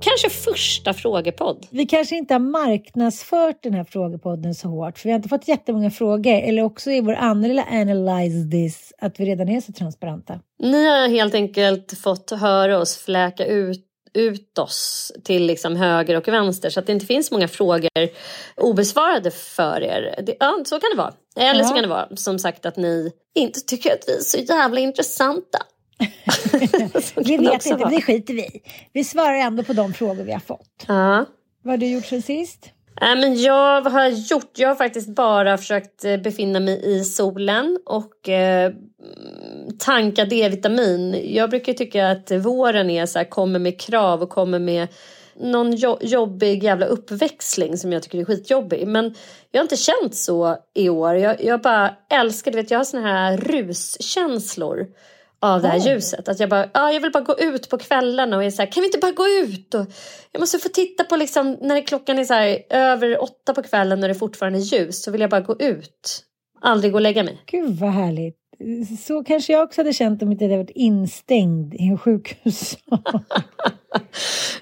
kanske första frågepodd. Vi kanske inte har marknadsfört den här frågepodden så hårt för vi har inte fått jättemånga frågor eller också är vår andra lilla analyze this att vi redan är så transparenta. Ni har helt enkelt fått höra oss fläka ut ut oss till liksom höger och vänster så att det inte finns många frågor obesvarade för er. Det, ja, så kan det vara. Eller Ja. så kan det vara som sagt att ni inte tycker att vi är så jävla intressanta. Vi vet inte, vara. det skiter vi i. Vi svarar ändå på de frågor vi har fått. Ja. Vad har du gjort sen sist? Nej, men jag vad har jag gjort? Jag har faktiskt bara försökt eh, befinna mig i solen och eh, tanka D-vitamin. Jag brukar tycka att våren är så här, kommer med krav och kommer med någon jo- jobbig jävla uppväxling som jag tycker är skitjobbig. Men jag har inte känt så i år. Jag, jag bara älskar, du vet jag har såna här ruskänslor av det här Oj. ljuset. Att jag bara, ja, jag vill bara gå ut på kvällarna och är så här, kan vi inte bara gå ut? Och jag måste få titta på liksom, när klockan är så här, över åtta på kvällen och det fortfarande är ljus så vill jag bara gå ut. Aldrig gå och lägga mig. Gud vad härligt. Så kanske jag också hade känt om inte jag hade varit instängd i en sjukhus.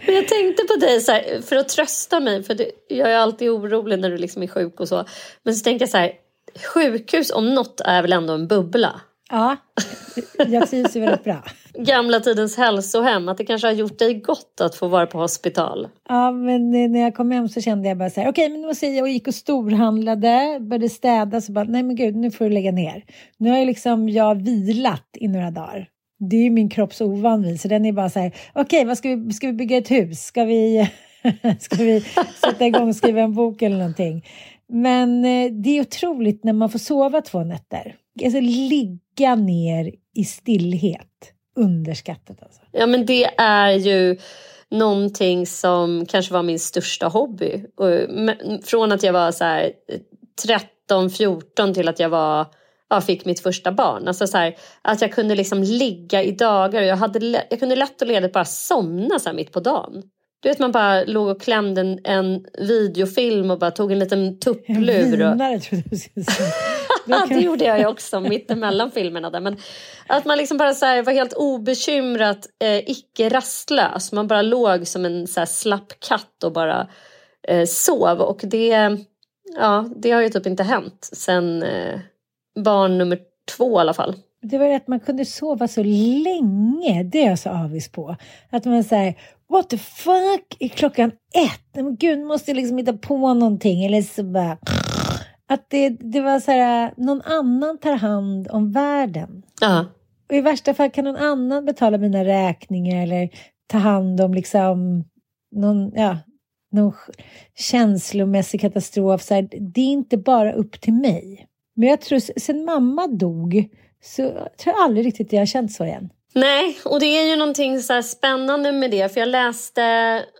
Men jag tänkte på dig så här, för att trösta mig, för jag är alltid orolig när du liksom är sjuk och så. Men så tänker jag så här, sjukhus om något är väl ändå en bubbla. Ja, jag trivs ju väldigt bra. Gamla tidens hälsohem, att det kanske har gjort dig gott att få vara på hospital. Ja, men eh, när jag kom hem så kände jag bara så här, okej, men nu måste jag, jag gick och storhandlade, började städa, så bara, nej men gud, nu får du lägga ner. Nu har jag liksom, jag vilat i några dagar. Det är ju min kropps ovan vid, så den är bara så här, okej, vad ska vi, ska vi bygga ett hus? Ska vi, ska vi sätta igång och skriva en bok eller någonting? Men eh, det är otroligt när man får sova två nätter. Alltså ligga ner i stillhet. Underskattat alltså. Ja men det är ju någonting som kanske var min största hobby. Från att jag var så här 13, 14 till att jag var ja, fick mitt första barn. Alltså så här, att jag kunde liksom ligga i dagar och jag, hade, jag kunde lätt och ledigt bara somna så mitt på dagen. Du vet man bara låg och klämde en, en videofilm och bara tog en liten tupplur. Och, Vinare trodde du skulle säga. Det gjorde jag ju också mitt emellan filmerna där. Men att man liksom bara så här var helt obekymrat, eh, icke rastlös. Man bara låg som en så här slapp katt och bara eh, sov. Och det, ja, det har ju typ inte hänt sen eh, barn nummer två i alla fall. Det var att man kunde sova så länge. Det är jag så avis på. Att man säger what the fuck, är klockan ett? Men gud, måste liksom hitta på någonting. Eller så bara... Att det, det var så här, någon annan tar hand om världen. Ja. Och i värsta fall kan någon annan betala mina räkningar eller ta hand om liksom någon, ja, någon känslomässig katastrof. Så här, det är inte bara upp till mig. Men jag tror, sen mamma dog, så jag tror jag aldrig riktigt jag har känt så igen. Nej, och det är ju någonting så spännande med det. För jag läste,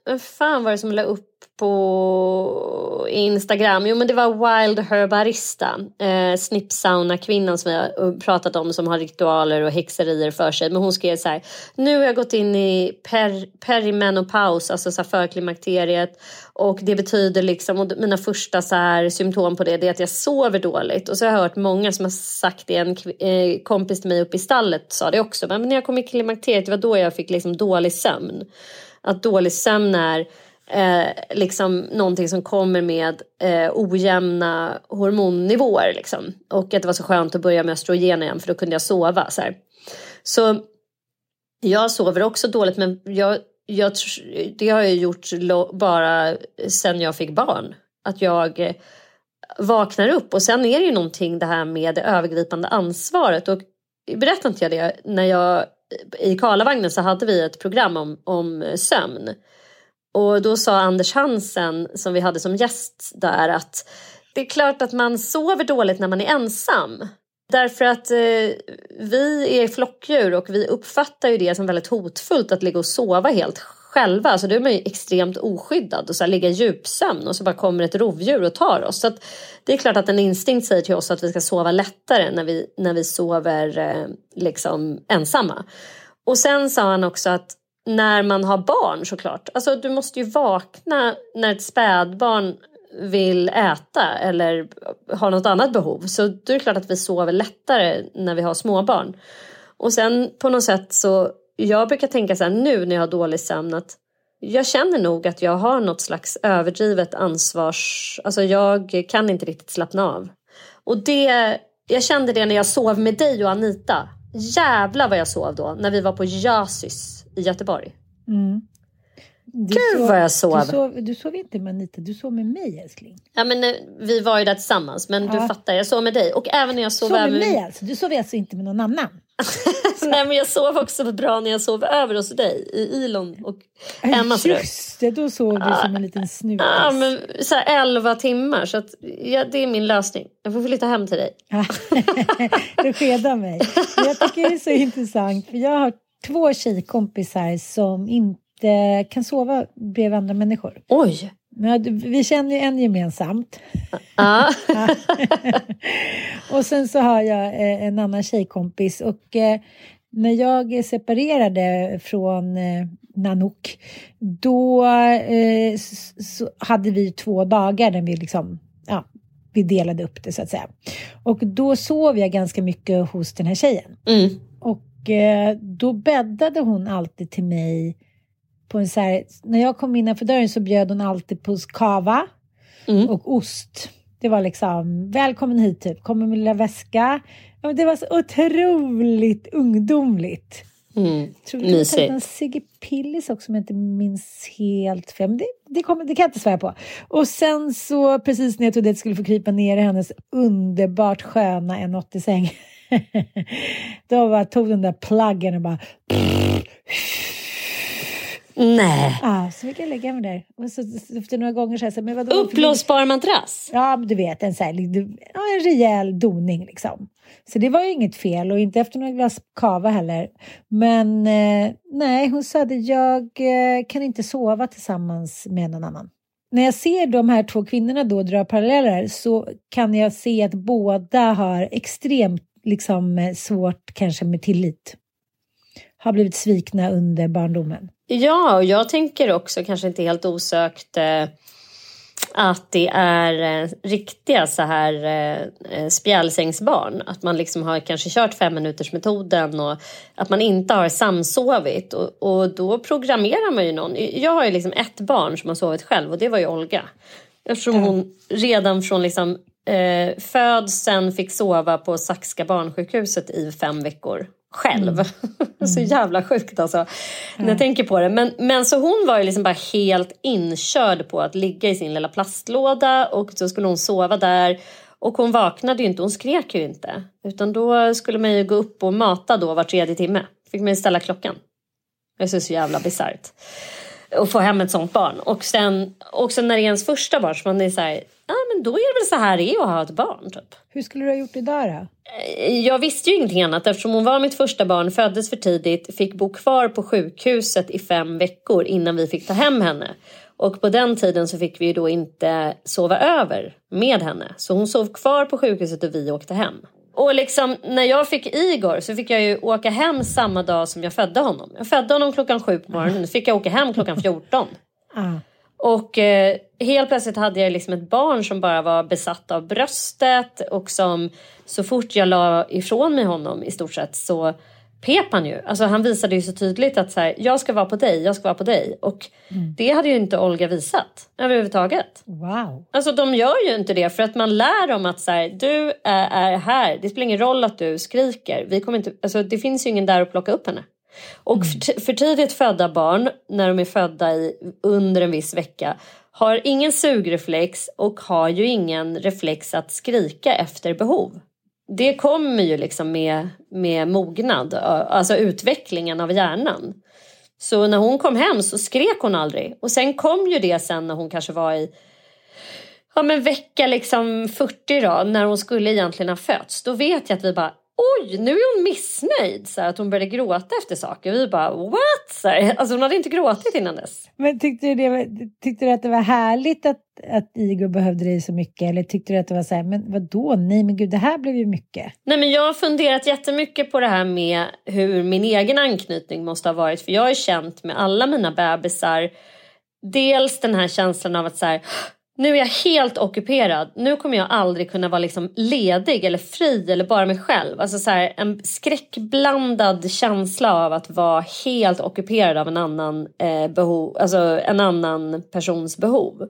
vad fan var det som la upp på Instagram. Jo men det var Wild Herbarista. Eh, Snippsauna kvinnan som vi har eh, pratat om som har ritualer och häxerier för sig. Men hon skrev så här. Nu har jag gått in i per, perimenopaus, alltså så här förklimakteriet. Och det betyder liksom, och mina första så här symptom på det, det är att jag sover dåligt. Och så har jag hört många som har sagt det. En eh, kompis till mig uppe i stallet sa det också. Men när jag kom i klimakteriet, det var då jag fick liksom dålig sömn. Att dålig sömn är eh, liksom någonting som kommer med eh, ojämna hormonnivåer. Liksom. Och att det var så skönt att börja med östrogen igen för då kunde jag sova. Så, här. så jag sover också dåligt men jag, jag, det har jag gjort bara sen jag fick barn. Att jag eh, vaknar upp och sen är det ju någonting det här med det övergripande ansvaret. Och berättade inte jag det när jag i Karlavagnen så hade vi ett program om, om sömn. Och då sa Anders Hansen som vi hade som gäst där att det är klart att man sover dåligt när man är ensam. Därför att eh, vi är flockdjur och vi uppfattar ju det som väldigt hotfullt att ligga och sova helt själva. Alltså då är man ju extremt oskyddad och så ligga i djupsömn och så bara kommer ett rovdjur och tar oss. Så det är klart att en instinkt säger till oss att vi ska sova lättare när vi, när vi sover eh, liksom ensamma. Och sen sa han också att när man har barn såklart. Alltså du måste ju vakna när ett spädbarn vill äta eller har något annat behov. Så då är det klart att vi sover lättare när vi har småbarn. Och sen på något sätt så, jag brukar tänka så här nu när jag har dålig sömn att jag känner nog att jag har något slags överdrivet ansvars... Alltså jag kan inte riktigt slappna av. Och det, jag kände det när jag sov med dig och Anita. Jävlar vad jag sov då när vi var på JASIS i Göteborg. Mm. Du Gud sov, vad jag sov. Du sov, du sov inte med Anita, du sov med mig älskling. Ja men eh, vi var ju där tillsammans men ja. du fattar, jag sov med dig. Och även när jag sov, sov med mig alltså? Du sov alltså inte med någon annan? Nej men jag sov också bra när jag sov över hos dig i Ilon och Emmas rum. Just det, då sov du som en liten snutis. Ja men så här 11 timmar så att, ja, det är min lösning. Jag får flytta hem till dig. du skedar mig. Jag tycker det är så intressant för jag har två tjejkompisar som inte kan sova bredvid andra människor. Oj! Men vi känner ju en gemensamt. Ah. och sen så har jag eh, en annan tjejkompis och eh, när jag separerade från eh, Nanook då så hade vi två dagar där vi liksom ja, vi delade upp det så att säga. Och då sov jag ganska mycket hos den här tjejen. Mm. Och då bäddade hon alltid till mig på en så här, när jag kom innanför dörren så bjöd hon alltid på kava mm. och ost. Det var liksom, välkommen hit typ, kommer med lilla väska. Ja, det var så otroligt ungdomligt. Mm. Tror du Mysigt. en Sigge Pillis också om jag inte minns helt fel. Men det, det, kommer, det kan jag inte svära på. Och sen så precis när jag trodde att jag skulle få krypa ner i hennes underbart sköna 1,80-säng Då bara tog den där plaggen och bara... Nej. Ja, så fick jag lägga mig där. Och så, efter några gånger så här, men vadå? Uppblåsbar madrass? Ja, du vet, en, så här, ja, en rejäl doning liksom. Så det var ju inget fel och inte efter några glas kava heller. Men eh, nej, hon sa att jag eh, kan inte sova tillsammans med någon annan. När jag ser de här två kvinnorna då dra paralleller så kan jag se att båda har extremt liksom eh, svårt kanske med tillit. Har blivit svikna under barndomen. Ja, och jag tänker också kanske inte helt osökt eh, att det är eh, riktiga så här spjälsängsbarn. Att man liksom har kanske kört fem minuters metoden och att man inte har samsovit och, och då programmerar man ju någon. Jag har ju liksom ett barn som har sovit själv och det var ju Olga. Eftersom hon redan från liksom eh, föds, sen fick sova på Saxka barnsjukhuset i fem veckor själv. Mm. så jävla sjukt alltså. Mm. När jag tänker på det. Men, men så hon var ju liksom bara helt inkörd på att ligga i sin lilla plastlåda och så skulle hon sova där. Och hon vaknade ju inte, hon skrek ju inte. Utan då skulle man ju gå upp och mata då var tredje timme. Fick man ju ställa klockan. Det är så jävla bisarrt. Att få hem ett sånt barn. Och sen, och sen när det är ens första barn så man är så här, ja men då är det väl så här det är att ha ett barn typ. Hur skulle du ha gjort idag då? Eh, jag visste ju ingenting annat eftersom hon var mitt första barn, föddes för tidigt, fick bo kvar på sjukhuset i fem veckor innan vi fick ta hem henne. Och på den tiden så fick vi ju då inte sova över med henne. Så hon sov kvar på sjukhuset och vi åkte hem. Och liksom när jag fick Igor så fick jag ju åka hem samma dag som jag födde honom. Jag födde honom klockan sju på morgonen, så fick jag åka hem klockan 14. Ah. Och eh, helt plötsligt hade jag liksom ett barn som bara var besatt av bröstet och som så fort jag la ifrån mig honom i stort sett så pep han ju. Alltså han visade ju så tydligt att så här, jag ska vara på dig, jag ska vara på dig. Och mm. det hade ju inte Olga visat överhuvudtaget. Wow. Alltså de gör ju inte det för att man lär dem att så här, du är, är, här, det spelar ingen roll att du skriker. Vi kommer inte, alltså, det finns ju ingen där att plocka upp henne. Och mm. för, för tidigt födda barn, när de är födda i, under en viss vecka, har ingen sugreflex och har ju ingen reflex att skrika efter behov det kommer ju liksom med, med mognad, alltså utvecklingen av hjärnan. Så när hon kom hem så skrek hon aldrig. Och sen kom ju det sen när hon kanske var i ja, men vecka liksom 40 då, när hon skulle egentligen ha fötts. Då vet jag att vi bara oj, nu är hon missnöjd. Så att hon började gråta efter saker. Vi bara what? Så här, alltså hon hade inte gråtit innan dess. Men tyckte du, det, tyckte du att det var härligt att, att Igor behövde dig så mycket? Eller tyckte du att det var så här, men vadå, nej men gud, det här blev ju mycket. Nej men jag har funderat jättemycket på det här med hur min egen anknytning måste ha varit. För jag har känt med alla mina bebisar, dels den här känslan av att så här, nu är jag helt ockuperad. Nu kommer jag aldrig kunna vara liksom ledig eller fri eller bara mig själv. Alltså så här, en skräckblandad känsla av att vara helt ockuperad av en annan, eh, behov, alltså en annan persons behov.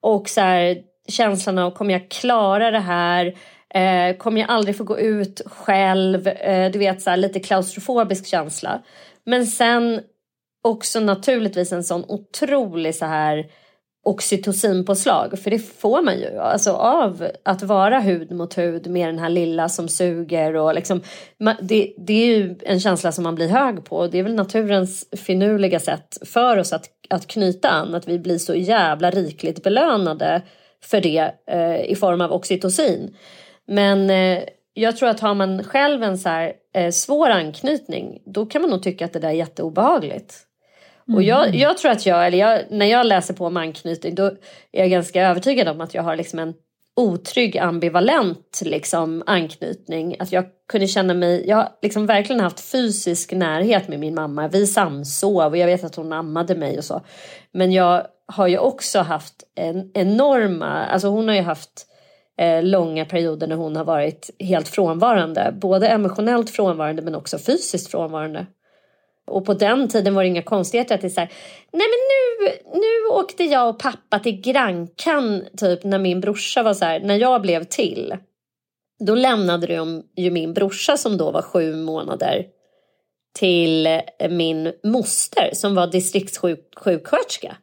Och så här, känslan av kommer jag klara det här? Eh, kommer jag aldrig få gå ut själv? Eh, du vet så här, lite klaustrofobisk känsla. Men sen också naturligtvis en sån otrolig så här oxytocinpåslag. För det får man ju alltså av att vara hud mot hud med den här lilla som suger. Och liksom, det, det är ju en känsla som man blir hög på. och Det är väl naturens finurliga sätt för oss att, att knyta an. Att vi blir så jävla rikligt belönade för det eh, i form av oxytocin. Men eh, jag tror att har man själv en så här, eh, svår anknytning då kan man nog tycka att det där är jätteobehagligt. Och jag, mm. jag tror att jag, eller jag, när jag läser på om anknytning då är jag ganska övertygad om att jag har liksom en otrygg ambivalent liksom, anknytning. Att jag kunde känna mig, jag har liksom verkligen haft fysisk närhet med min mamma. Vi samsov och jag vet att hon ammade mig och så. Men jag har ju också haft en enorma, alltså hon har ju haft eh, långa perioder när hon har varit helt frånvarande. Både emotionellt frånvarande men också fysiskt frånvarande. Och på den tiden var det inga konstigheter att det är så här, nej men nu, nu åkte jag och pappa till Grankan typ när min brorsa var så här, när jag blev till. Då lämnade de ju min brorsa som då var sju månader till eh, min moster som var distriktssjuksköterska.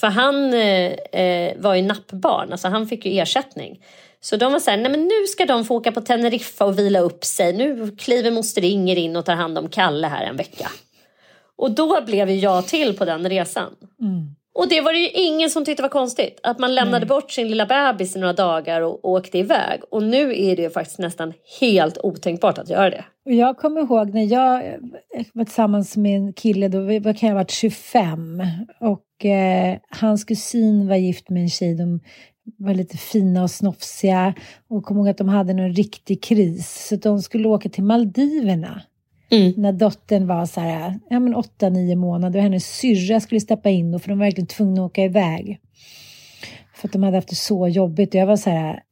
För han eh, eh, var ju nappbarn, alltså han fick ju ersättning. Så de var så här, nej men nu ska de få åka på Teneriffa och vila upp sig. Nu kliver moster Inger in och tar hand om Kalle här en vecka. Och då blev jag till på den resan. Mm. Och det var det ju ingen som tyckte var konstigt. Att man lämnade mm. bort sin lilla bebis i några dagar och, åkte iväg. Och nu är det faktiskt nästan helt otänkbart att göra det. Jag kommer ihåg när jag var tillsammans med en kille, då kan jag ha varit 25. Och eh, hans kusin var gift med en tjej. De var lite fina och snofsiga. Och kom ihåg att de hade en riktig kris. Så de skulle åka till Maldiverna. Mm. När dottern var så här, ja men åtta, nio månader och hennes syrra skulle steppa in och för de var verkligen tvungna att åka iväg. För att de hade haft det så jobbigt och jag var så här,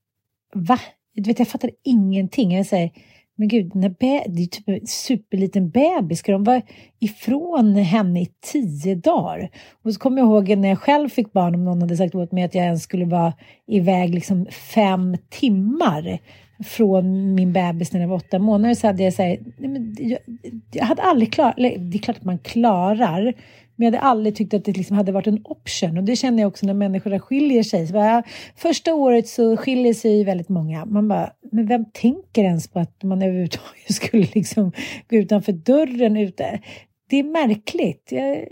va? Du vet, jag fattade ingenting. Jag säger, men gud, den här be- det är typ en superliten bebis. Ska de vara ifrån henne i tio dagar? Och så kommer jag ihåg när jag själv fick barn, om någon hade sagt åt mig att jag ens skulle vara iväg liksom fem timmar från min bebis när den var åtta månader så hade jag sagt, jag, jag hade aldrig klarat, det är klart att man klarar, men jag hade aldrig tyckt att det liksom hade varit en option. Och det känner jag också när människor skiljer sig. Så bara, första året så skiljer sig väldigt många. Man bara, men vem tänker ens på att man överhuvudtaget skulle liksom gå utanför dörren ute? Det är märkligt. Jag,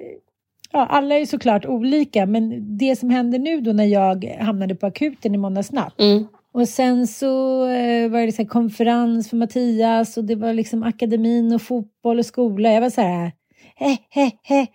ja, alla är såklart olika, men det som hände nu då när jag hamnade på akuten i måndags natt. Mm. Och sen så eh, var det liksom konferens för Mattias och det var liksom akademin och fotboll och skola. Jag var så här, he, he, he.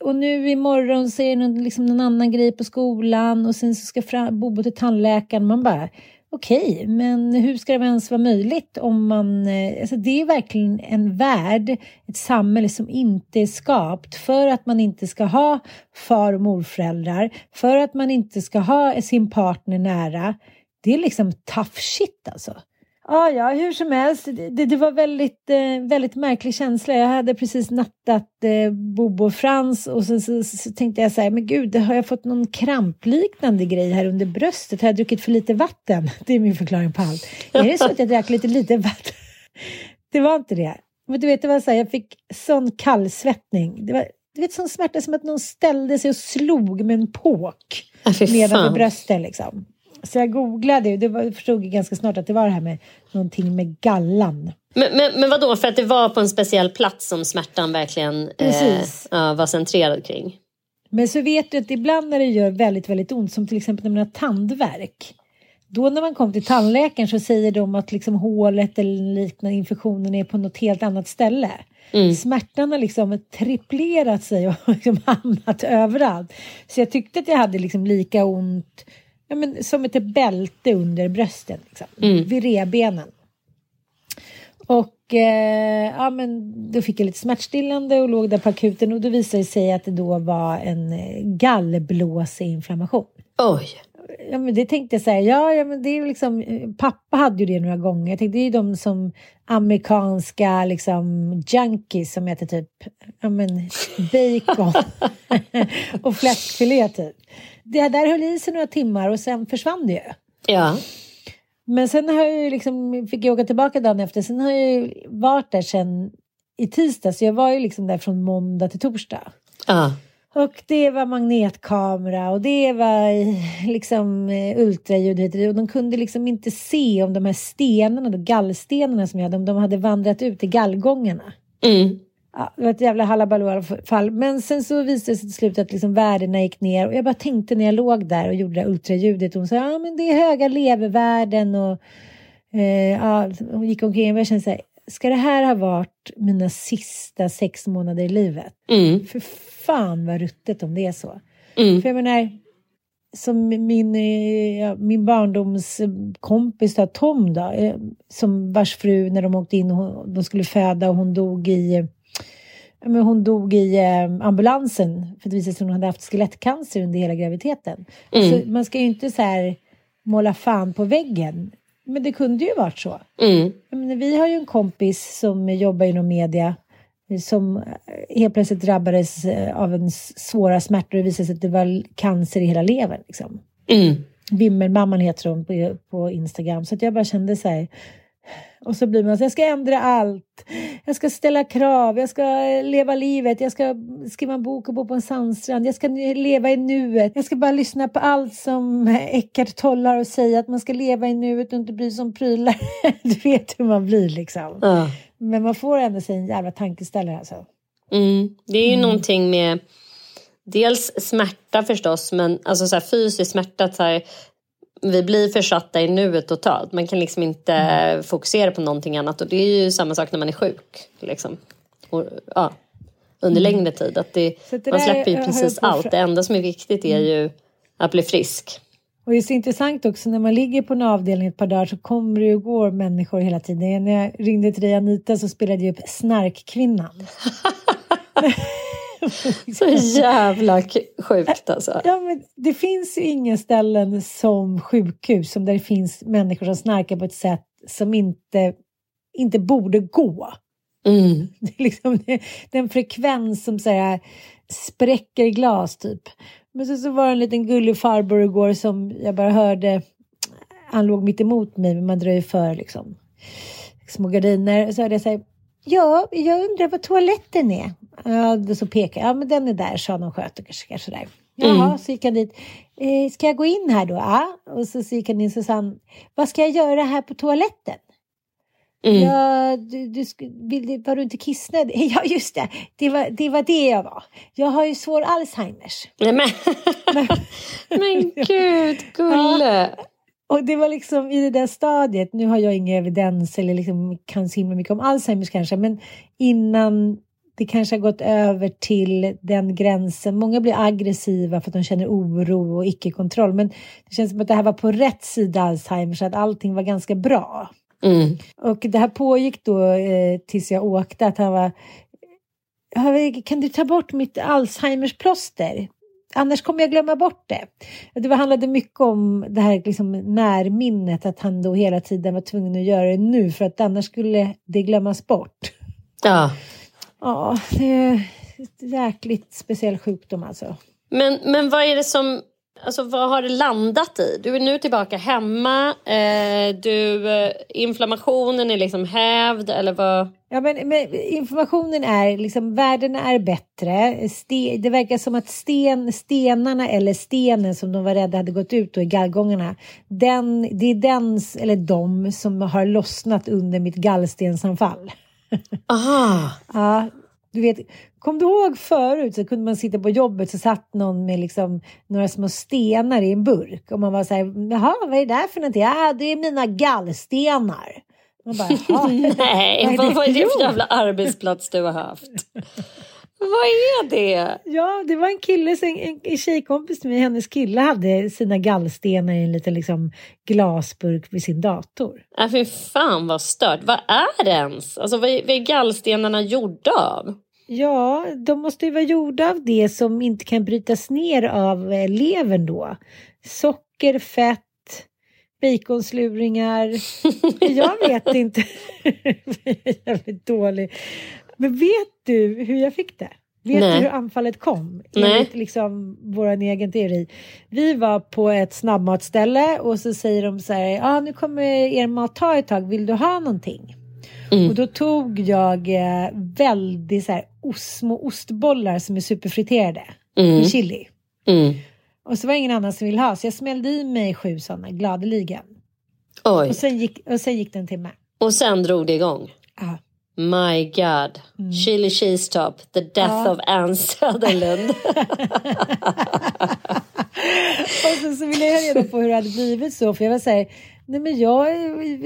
Och nu imorgon så är det någon, liksom någon annan grej på skolan och sen så ska fram, Bobo till tandläkaren. Man bara, okej, okay, men hur ska det ens vara möjligt om man... Eh, alltså det är verkligen en värld, ett samhälle som inte är skapt för att man inte ska ha far och morföräldrar, för att man inte ska ha sin partner nära. Det är liksom tough shit alltså. Ja, ja, hur som helst. Det, det var väldigt, eh, väldigt märklig känsla. Jag hade precis nattat eh, Bobo och Frans och sen så, så, så tänkte jag så här, men gud, har jag fått någon krampliknande grej här under bröstet? Har jag druckit för lite vatten? Det är min förklaring på allt. Är det så att jag drack lite lite vatten? Det var inte det. Men du vet, det var så här, jag fick sån kallsvettning. Det var, du vet, sån smärta som att någon ställde sig och slog med en påk Ja, nedanför bröstet liksom. Så jag googlade och det var, förstod ganska snart att det var det här med någonting med gallan. Men, men, men vadå, för att det var på en speciell plats som smärtan verkligen eh, Precis. var centrerad kring? Men så vet du att ibland när det gör väldigt, väldigt ont, som till exempel när man har tandvärk. Då när man kommer till tandläkaren så säger de att liksom hålet eller liknande infektionen är på något helt annat ställe. Mm. Smärtan har liksom triplerat sig och liksom hamnat överallt. Så jag tyckte att jag hade liksom lika ont ja, men som ett bälte under brösten. Liksom, Mm. Vid revbenen. Och eh, ja, men då fick jag lite smärtstillande och låg där på akuten och då visade det sig att det då var en eh, gallblåseinflammation. Oj. Ja, men det tänkte jag säga, ja, ja men det är liksom, eh, pappa hade ju det några gånger. Jag tänkte det är ju de som amerikanska liksom junkies som äter typ ja, men, bacon och fläskfilé typ. Det där höll i sig några timmar och sen försvann det ju. Ja. Men sen har jag ju liksom, fick jag åka tillbaka dagen efter. Sen har jag ju varit där sen i tisdag. Så jag var ju liksom där från måndag till torsdag. ja. Och det var magnetkamera och det var liksom eh, ultraljud hit och de kunde liksom inte se om de här stenarna, då, gallstenarna som jag hade, om de hade vandrat ut i gallgångarna. Mm. Ja, det var ett jävla halabaloo i alla fall. Men sen så visade det sig till slut att liksom värdena gick ner. Och jag bara tänkte när jag låg där och gjorde det ultraljudet. Och hon sa ja men det är höga levervärden. Och eh, ja, hon gick omkring och jag kände så här. Ska det här ha varit mina sista sex månader i livet? Mm. För fan vad ruttet om det är så. Mm. För jag menar, som min, min barndomskompis då, Tom då, eh, som vars fru när de åkte in och de skulle föda och hon dog i men hon dog i eh, ambulansen för det visade sig att hon hade haft skelettcancer under hela graviditeten. Mm. Så man ska ju inte så här måla fan på väggen. Men det kunde ju varit så. Mm. Menar, vi har ju en kompis som jobbar inom media som helt plötsligt drabbades eh, av en svåra smärtor och det visade sig att det var cancer i hela levern. Liksom. Mm. Vimmelmamman heter hon på, på Instagram. Så att jag bara kände så här. Och så blir man så jag ska ändra allt. Jag ska ställa krav, jag ska eh, leva livet, jag ska skriva en bok och bo på en sandstrand. Jag ska leva i nuet. Jag ska bara lyssna på allt som Eckart Tolle har att säga. Att man ska leva i nuet och inte bry sig om prylar. Du vet hur man blir liksom. Ja. Men man får ändå sig en jävla tankeställare alltså. Mm. Det är ju någonting med dels smärta förstås, men alltså så här, fysisk smärta. Så här, vi blir försatta i nuet totalt. Man kan liksom inte fokusera på någonting annat. Och det är ju samma sak när man är sjuk. Liksom. Och, ja, under längre tid. Att det, det man släpper ju precis allt. Det enda som är viktigt är ju att bli frisk. Och det är så intressant också när man ligger på en avdelning ett par dagar så kommer det och går människor hela tiden. När jag ringde till dig Anita så spelade jag upp Snarkkvinnan. Så jävla sjukt alltså. Ja, men det finns ju inga ställen som sjukhus som där det finns människor som snarkar på ett sätt som inte inte borde gå. Mm. Det är liksom den frekvens som så här, spräcker glas typ. Men så, så var det en liten gullig farbror igår som jag bara hörde, han låg mitt emot mig men man dröjer för liksom. Små gardiner. Så hörde jag säga, ja, jag undrar vad toaletten är. Ja, så pekade ja men den är där sa någon sköterska sådär. Jaha, Mm. så gick han dit. Eh, ska jag gå in här då? Ja. Och så, så gick han in och så sa vad ska jag göra här på toaletten? Mm. Ja, du, du, vill, var du inte kissnödig? Ja, just det. Det var, det var det jag var. Jag har ju svår Alzheimers. Nej, men... men gud, Gulle. Och det var liksom i det där stadiet, nu har jag ingen evidens eller liksom kan så himla mycket om Alzheimers kanske, men innan det kanske har gått över till den gränsen. Många blir aggressiva för att de känner oro och icke-kontroll, men det känns som att det här var på rätt sida Alzheimers, så att allting var ganska bra. Mm. Och det här pågick då eh, tills jag åkte, att han var "Ja, kan du ta bort mitt Alzheimers plåster? Annars kommer jag glömma bort det. Det handlade mycket om det här liksom närminnet, att han då hela tiden var tvungen att göra det nu för att annars skulle det glömmas bort. Ja. Ja, det är ett jäkligt speciell sjukdom alltså. Men, men vad är det som... Alltså vad har det landat i? Du är nu tillbaka hemma. Eh, du, eh, inflammationen är liksom hävd eller vad? Ja, men, men informationen är liksom, värdena är bättre. Ste, det verkar som att sten, stenarna eller stenen som de var rädda hade gått ut då i gallgångarna. Den, det är den, eller de, som har lossnat under mitt gallstensanfall. Aha. Ja, du vet, kom du ihåg förut så kunde man sitta på jobbet så satt någon med liksom några små stenar i en burk och man var så här, jaha, vad är det där för någonting? Ja, det är mina gallstenar. Man bara. Nej, Vad vad, är det för jävla arbetsplats du har haft? Vad är det? Ja, det var en kille, en, tjejkompis till mig, hennes kille hade sina gallstenar i en liten liksom, glasburk vid sin dator. Äh, fy fan vad stört. Vad är det ens? Alltså, vad, är, vad är gallstenarna gjorda av? Ja, de måste ju vara gjorda av det som inte kan brytas ner av eh, levern då. Socker, fett, baconsluringar. jag vet inte. jag är jävligt dålig. Men vet du hur jag fick det? Vet Nej. du hur anfallet kom? Enligt liksom vår egen teori. Vi var på ett snabbmatsställe och så säger de så här, ja ah, nu kommer er mat ta ett tag, vill du ha någonting? Mm. Och då tog jag eh, väldigt så här, ost, små ostbollar som är superfriterade Mm. i chili. Mm. Och så var det ingen annan som ville ha så jag smällde i mig sju sådana gladeligen. Oj. Och sen gick, och sen gick det en timme. Och sen drog det igång. Ja. My God. Chili cheese top. The death Ja. of Anne Sutherland. Och sen så ville jag reda på hur det hade blivit så för jag var så här, nej men jag,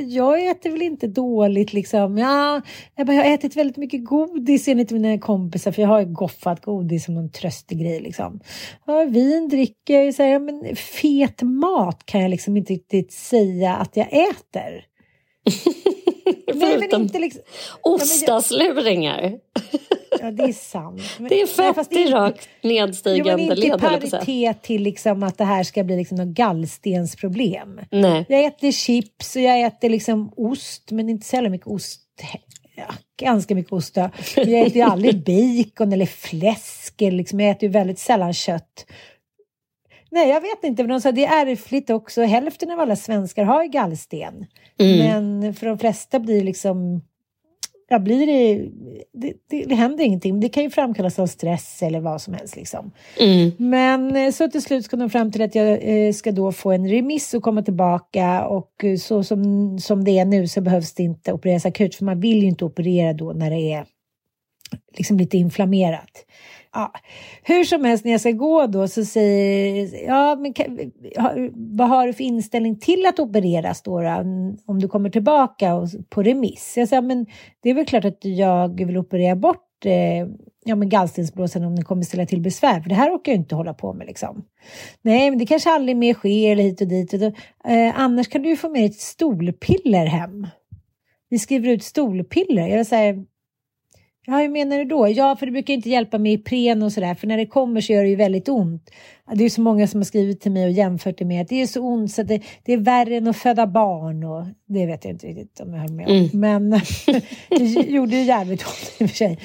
jag äter väl inte dåligt liksom. Ja, jag, bara, jag har ätit väldigt mycket godis enligt mina kompisar för jag har ju goffat godis som någon tröstig grej liksom. Ja, vin dricker jag, så här, ja, men fet mat kan jag liksom inte riktigt säga att jag äter. Nej men Förutom inte liksom. Ostasluringar. Ja det är sant. Men, Det är nej, fett fast i inte- rakt Jo, men nedstigande inte led, paritet till liksom att det här ska bli liksom något gallstensproblem. Nej. Jag äter chips och jag äter liksom ost, men inte så jävla mycket ost. Ja, ganska mycket ost då. Jag äter ju aldrig bacon eller fläsk. Liksom, jag äter ju väldigt sällan kött. Nej, jag vet inte. Men de sa det är ärftligt också. Hälften av alla svenskar har ju gallsten. Mm. Men för de flesta blir liksom... Ja, blir det, det, det, det händer ingenting. Det kan ju framkallas av stress eller vad som helst. Liksom. Mm. Men eh, så till slut kom de fram till att jag eh, ska då få en remiss och komma tillbaka och eh, så som, som det är nu så behövs det inte opereras akut för man vill ju inte operera då när det är liksom lite inflammerat. Ja. Hur som helst när jag ska gå då så säger ja men kan, ha, vad har du för inställning till att opereras då, då om du kommer tillbaka och, på remiss? Jag säger men det är väl klart att jag vill operera bort eh, ja, men gallstensblåsan om den kommer ställa till besvär för det här orkar jag inte hålla på med liksom. Nej men det kanske aldrig mer sker eller hit och dit och då, eh, annars kan du ju få med ett stolpiller hem. Vi skriver ut stolpiller. Jag säger, Ja, hur menar du då? Ja, för det brukar inte hjälpa med Ipren och sådär, för när det kommer så gör det ju väldigt ont. Det är så många som har skrivit till mig och jämfört det med att det är så ont så att det, det är värre än att föda barn och det vet jag inte riktigt om jag höll med om. Mm. Men det gjorde ju jävligt ont i och för sig.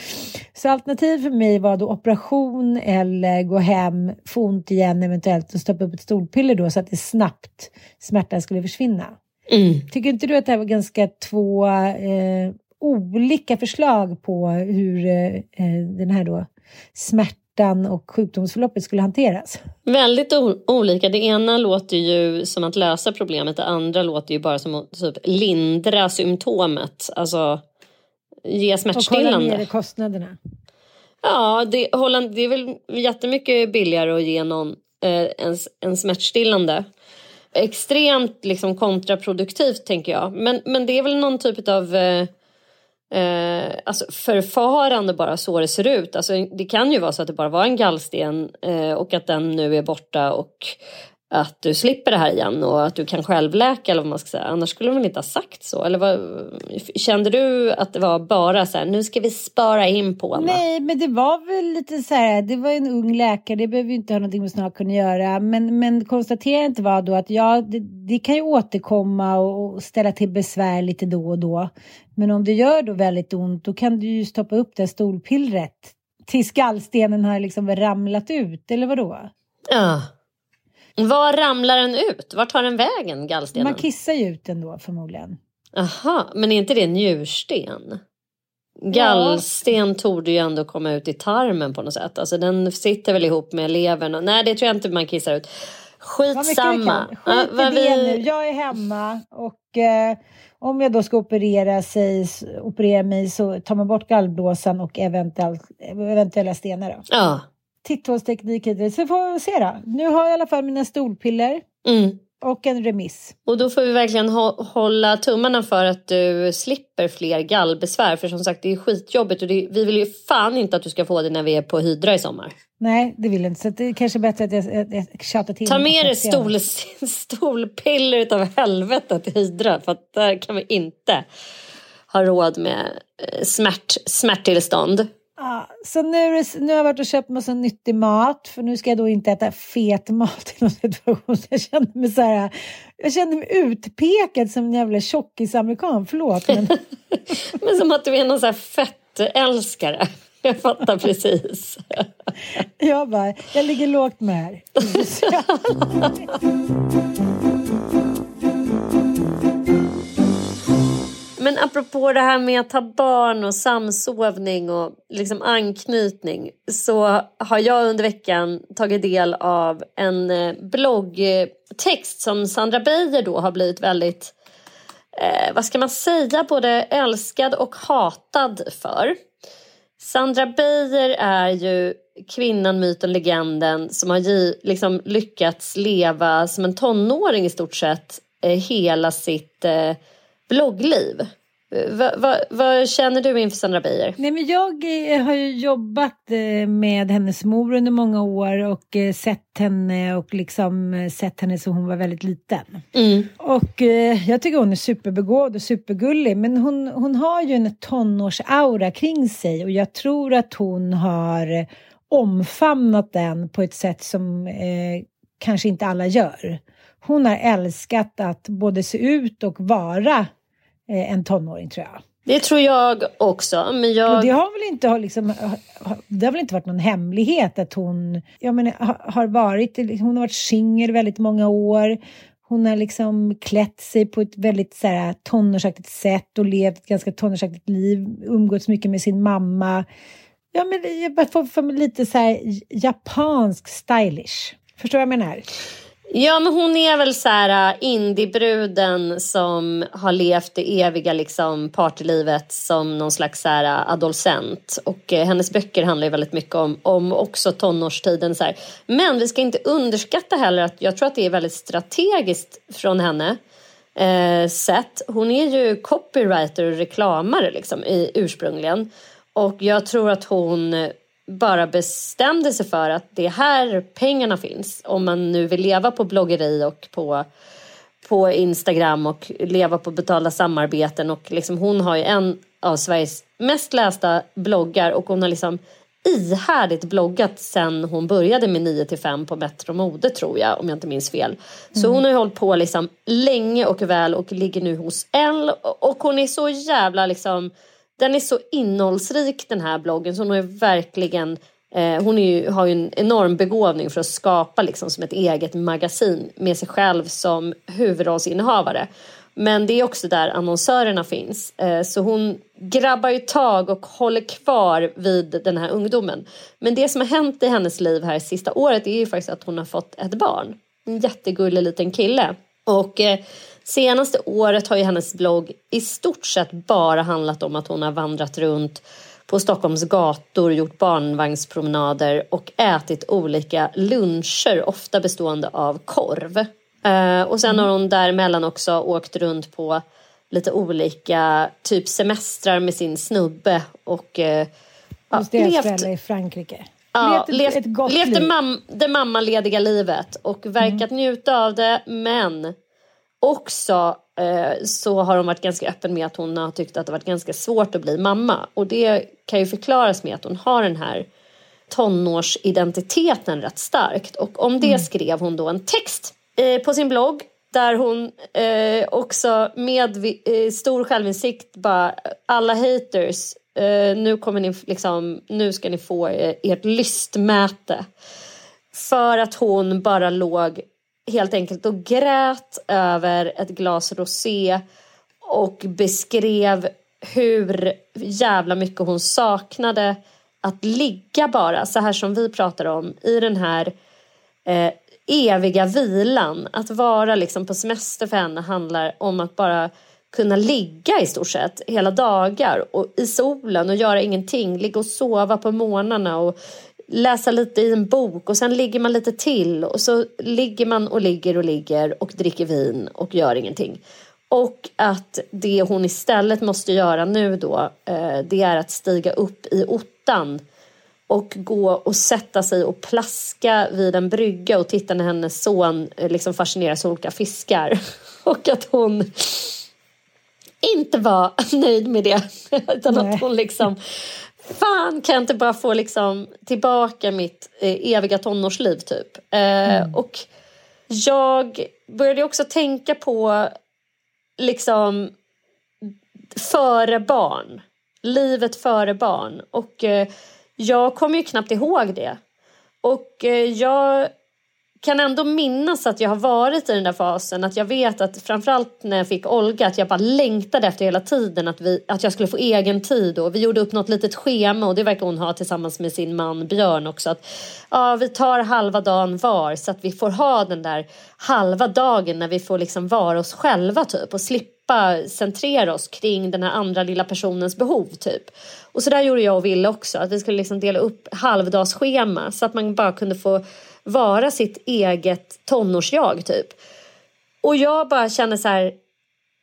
Så alternativ för mig var då operation eller gå hem, få ont igen eventuellt och stoppa upp ett stolpiller då så att det snabbt smärtan skulle försvinna. Mm. Tycker inte du att det här var ganska två eh, olika förslag på hur eh, eh, den här då smärtan och sjukdomsförloppet skulle hanteras. Väldigt olika. Det ena låter ju som att lösa problemet, det andra låter ju bara som att typ, lindra symptomet. Alltså ge smärtstillande. Och hålla nere kostnaderna. Ja, det, hålla, det är väl jättemycket billigare att ge någon eh, en, en smärtstillande. Extremt liksom kontraproduktivt tänker jag. Men, men det är väl någon typ av eh, eh, alltså förfarande bara så det ser ut. Alltså, det kan ju vara så att det bara var en gallsten eh, och att den nu är borta och att du slipper det här igen och att du kan självläka eller vad man ska säga. Annars skulle de väl inte ha sagt så? Eller vad, kände du att det var bara så här, nu ska vi spara in på Anna? Nej, men det var väl lite så här, det var en ung läkare, det behöver ju inte ha någonting med snart kunna göra. Men, men konstaterandet var då att ja, det, det, kan ju återkomma och ställa till besvär lite då och då. Men om det gör då väldigt ont, då kan du ju stoppa upp det stolpillret tills gallstenen har liksom ramlat ut, eller vadå? Ja. Var ramlar den ut? Var tar den vägen, gallstenen? Man kissar ju ut den då förmodligen. Aha, men är inte det njursten? Gallsten ja. torde ju ändå komma ut i tarmen på något sätt. Alltså den sitter väl ihop med levern. Nej, det tror jag inte man kissar ut. Skitsamma. Skit i det vi... nu. Jag är hemma och eh, om jag då ska operera, sig, operera mig så tar man bort gallblåsan och eventuell, eventuella stenar. Då. Ja titthålsteknik hittills. Så får vi se då. Nu har jag i alla fall mina stolpiller. Mm. Och en remiss. Och då får vi verkligen hålla tummarna för att du slipper fler gallbesvär. För som sagt, det är skitjobbigt och det, vi vill ju fan inte att du ska få det när vi är på Hydra i sommar. Nej, det vill jag inte. Så det är kanske bättre att jag, jag, jag tjatar till Ta med dig stol, stolpiller utav helvete till Hydra. För att där kan vi inte ha råd med eh, smärt, smärttillstånd. Ja, så nu, nu har jag varit och köpt massa nyttig mat för nu ska jag då inte äta fet mat i någon situation. Så jag kände mig så här, jag kände mig utpekad som en jävla tjockisamerikan, förlåt. Men... men som att du är någon så här fettälskare. Jag fattar precis. jag bara, jag ligger lågt med här. Men apropå det här med att ha barn och samsovning och liksom anknytning så har jag under veckan tagit del av en eh, bloggtext som Sandra Beijer då har blivit väldigt, eh, vad ska man säga, både älskad och hatad för. Sandra Beijer är ju kvinnan, myten, legenden som har liksom lyckats leva som en tonåring i stort sett eh, hela sitt eh, bloggliv. Vad va, va känner du inför Sandra Beijer? Nej, men jag eh, har ju jobbat eh, med hennes mor under många år och eh, sett henne och liksom sett henne som hon var väldigt liten. Mm. Och jag tycker hon är superbegåvad och supergullig men hon, hon har ju en tonårsaura kring sig och jag tror att hon har omfamnat den på ett sätt som eh, kanske inte alla gör. Hon har älskat att både se ut och vara en tonåring tror jag. Det tror jag också. Men jag... Och det har väl inte, liksom, det har väl inte varit någon hemlighet att hon jag menar, har varit, hon har varit singel väldigt många år. Hon har liksom klätt sig på ett väldigt så här, tonårsaktigt sätt och levt ett ganska tonårsaktigt liv. Umgåtts mycket med sin mamma. Ja, men jag får, får lite så här japansk stylish. Förstår du vad jag menar? Ja, men hon är väl så här äh, indiebruden som har levt det eviga liksom, partylivet som någon slags så här, äh, adolescent. Och eh, hennes böcker handlar ju väldigt mycket om, om också tonårstiden. Så här. Men vi ska inte underskatta heller att jag tror att det är väldigt strategiskt från henne eh, sett. Hon är ju copywriter och reklamare liksom, i, ursprungligen. Och jag tror att hon bara bestämde sig för att det är här pengarna finns. Om man nu vill leva på bloggeri och på på Instagram och leva på betalda samarbeten. Och liksom hon har ju en av Sveriges mest lästa bloggar. Och hon har liksom ihärdigt bloggat sen hon började med 9 till 5 på Metro Mode tror jag om jag inte minns fel. Så hon har ju hållit på liksom länge och väl och ligger nu hos L. Och hon är så jävla liksom den är så innehållsrik den här bloggen så hon är verkligen eh, hon är ju, har ju en enorm begåvning för att skapa liksom som ett eget magasin med sig själv som huvudrollsinnehavare. Men det är också där annonsörerna finns. Eh, så hon grabbar ju tag och håller kvar vid den här ungdomen. Men det som har hänt i hennes liv här sista året är ju faktiskt att hon har fått ett barn. En jättegullig liten kille. Och eh, senaste året har ju hennes blogg i stort sett bara handlat om att hon har vandrat runt på Stockholms gator, gjort barnvagnspromenader och ätit olika luncher, ofta bestående av korv. Uh, och sen har hon däremellan också åkt runt på lite olika typ semestrar med sin snubbe och uh, Hos deras föräldrar i Frankrike. Ja, levt, levt, ett gott levt det, liv. mam, det mammalediga livet och verkat njuta av det men också eh, så har hon varit ganska öppen med att hon har tyckt att det varit ganska svårt att bli mamma. Och det kan ju förklaras med att hon har den här tonårsidentiteten rätt starkt. Och om det skrev hon då en text eh, på sin blogg där hon eh, också med eh, stor självinsikt bara alla haters nu kommer ni liksom nu ska ni få ert lystmäte. För att hon bara låg helt enkelt och grät över ett glas rosé och beskrev hur jävla mycket hon saknade att ligga bara, så här som vi pratar om, i den här eh, eviga vilan. Att vara liksom på semester för henne handlar om att bara kunna ligga i stort sett hela dagar och i solen och göra ingenting, ligga och sova på morgnarna och läsa lite i en bok och sen ligger man lite till och så ligger man och ligger och ligger och dricker vin och gör ingenting. Och att det hon istället måste göra nu då, eh, det är att stiga upp i ottan och gå och sätta sig och plaska vid en brygga och titta när hennes son eh, liksom fascineras av olika fiskar. Och att hon inte var nöjd med det. Utan Nej. att hon liksom, fan kan jag inte bara få liksom tillbaka mitt eh, eviga tonårsliv typ. Eh, Och jag började också tänka på liksom före barn. Livet före barn. Och eh, jag kommer ju knappt ihåg det. Och eh, jag kan ändå minnas att jag har varit i den där fasen. Att jag vet att framförallt när jag fick Olga att jag bara längtade efter hela tiden att, vi, att jag skulle få egen tid. Och vi gjorde upp något litet schema och det verkar hon ha tillsammans med sin man Björn också. Att ja, vi tar halva dagen var så att vi får ha den där halva dagen när vi får liksom vara oss själva typ och slippa centrera oss kring den här andra lilla personens behov typ. Och så där gjorde jag och Ville också, att vi skulle liksom dela upp halvdagsschema så att man bara kunde få vara sitt eget tonårsjag typ. Och jag bara känner så här,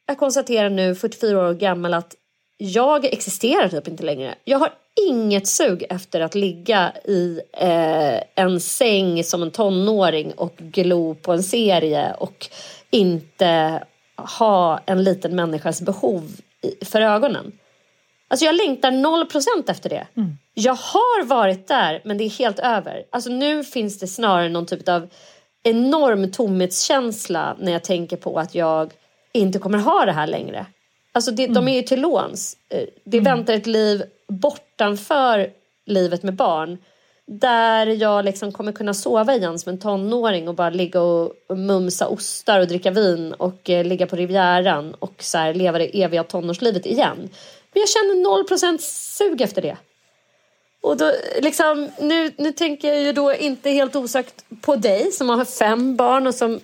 jag konstaterar nu 44 år gammal att jag existerar typ inte längre. Jag har inget sug efter att ligga i eh, en säng som en tonåring och glo på en serie och inte ha en liten människas behov för ögonen. Alltså jag längtar 0% efter det. Mm. Jag har varit där men det är helt över. Alltså nu finns det snarare någon typ av enorm tomhetskänsla när jag tänker på att jag inte kommer ha det här längre. Alltså det, de är ju till låns. Eh, Det väntar ett liv bortanför livet med barn. Där jag liksom kommer kunna sova igen som en tonåring och bara ligga och mumsa ostar och dricka vin och eh, ligga på Rivieran och så här, leva det eviga tonårslivet igen. Men jag känner 0% sug efter det. Och då, liksom, nu, nu tänker jag ju då inte helt osökt på dig som har fem barn och som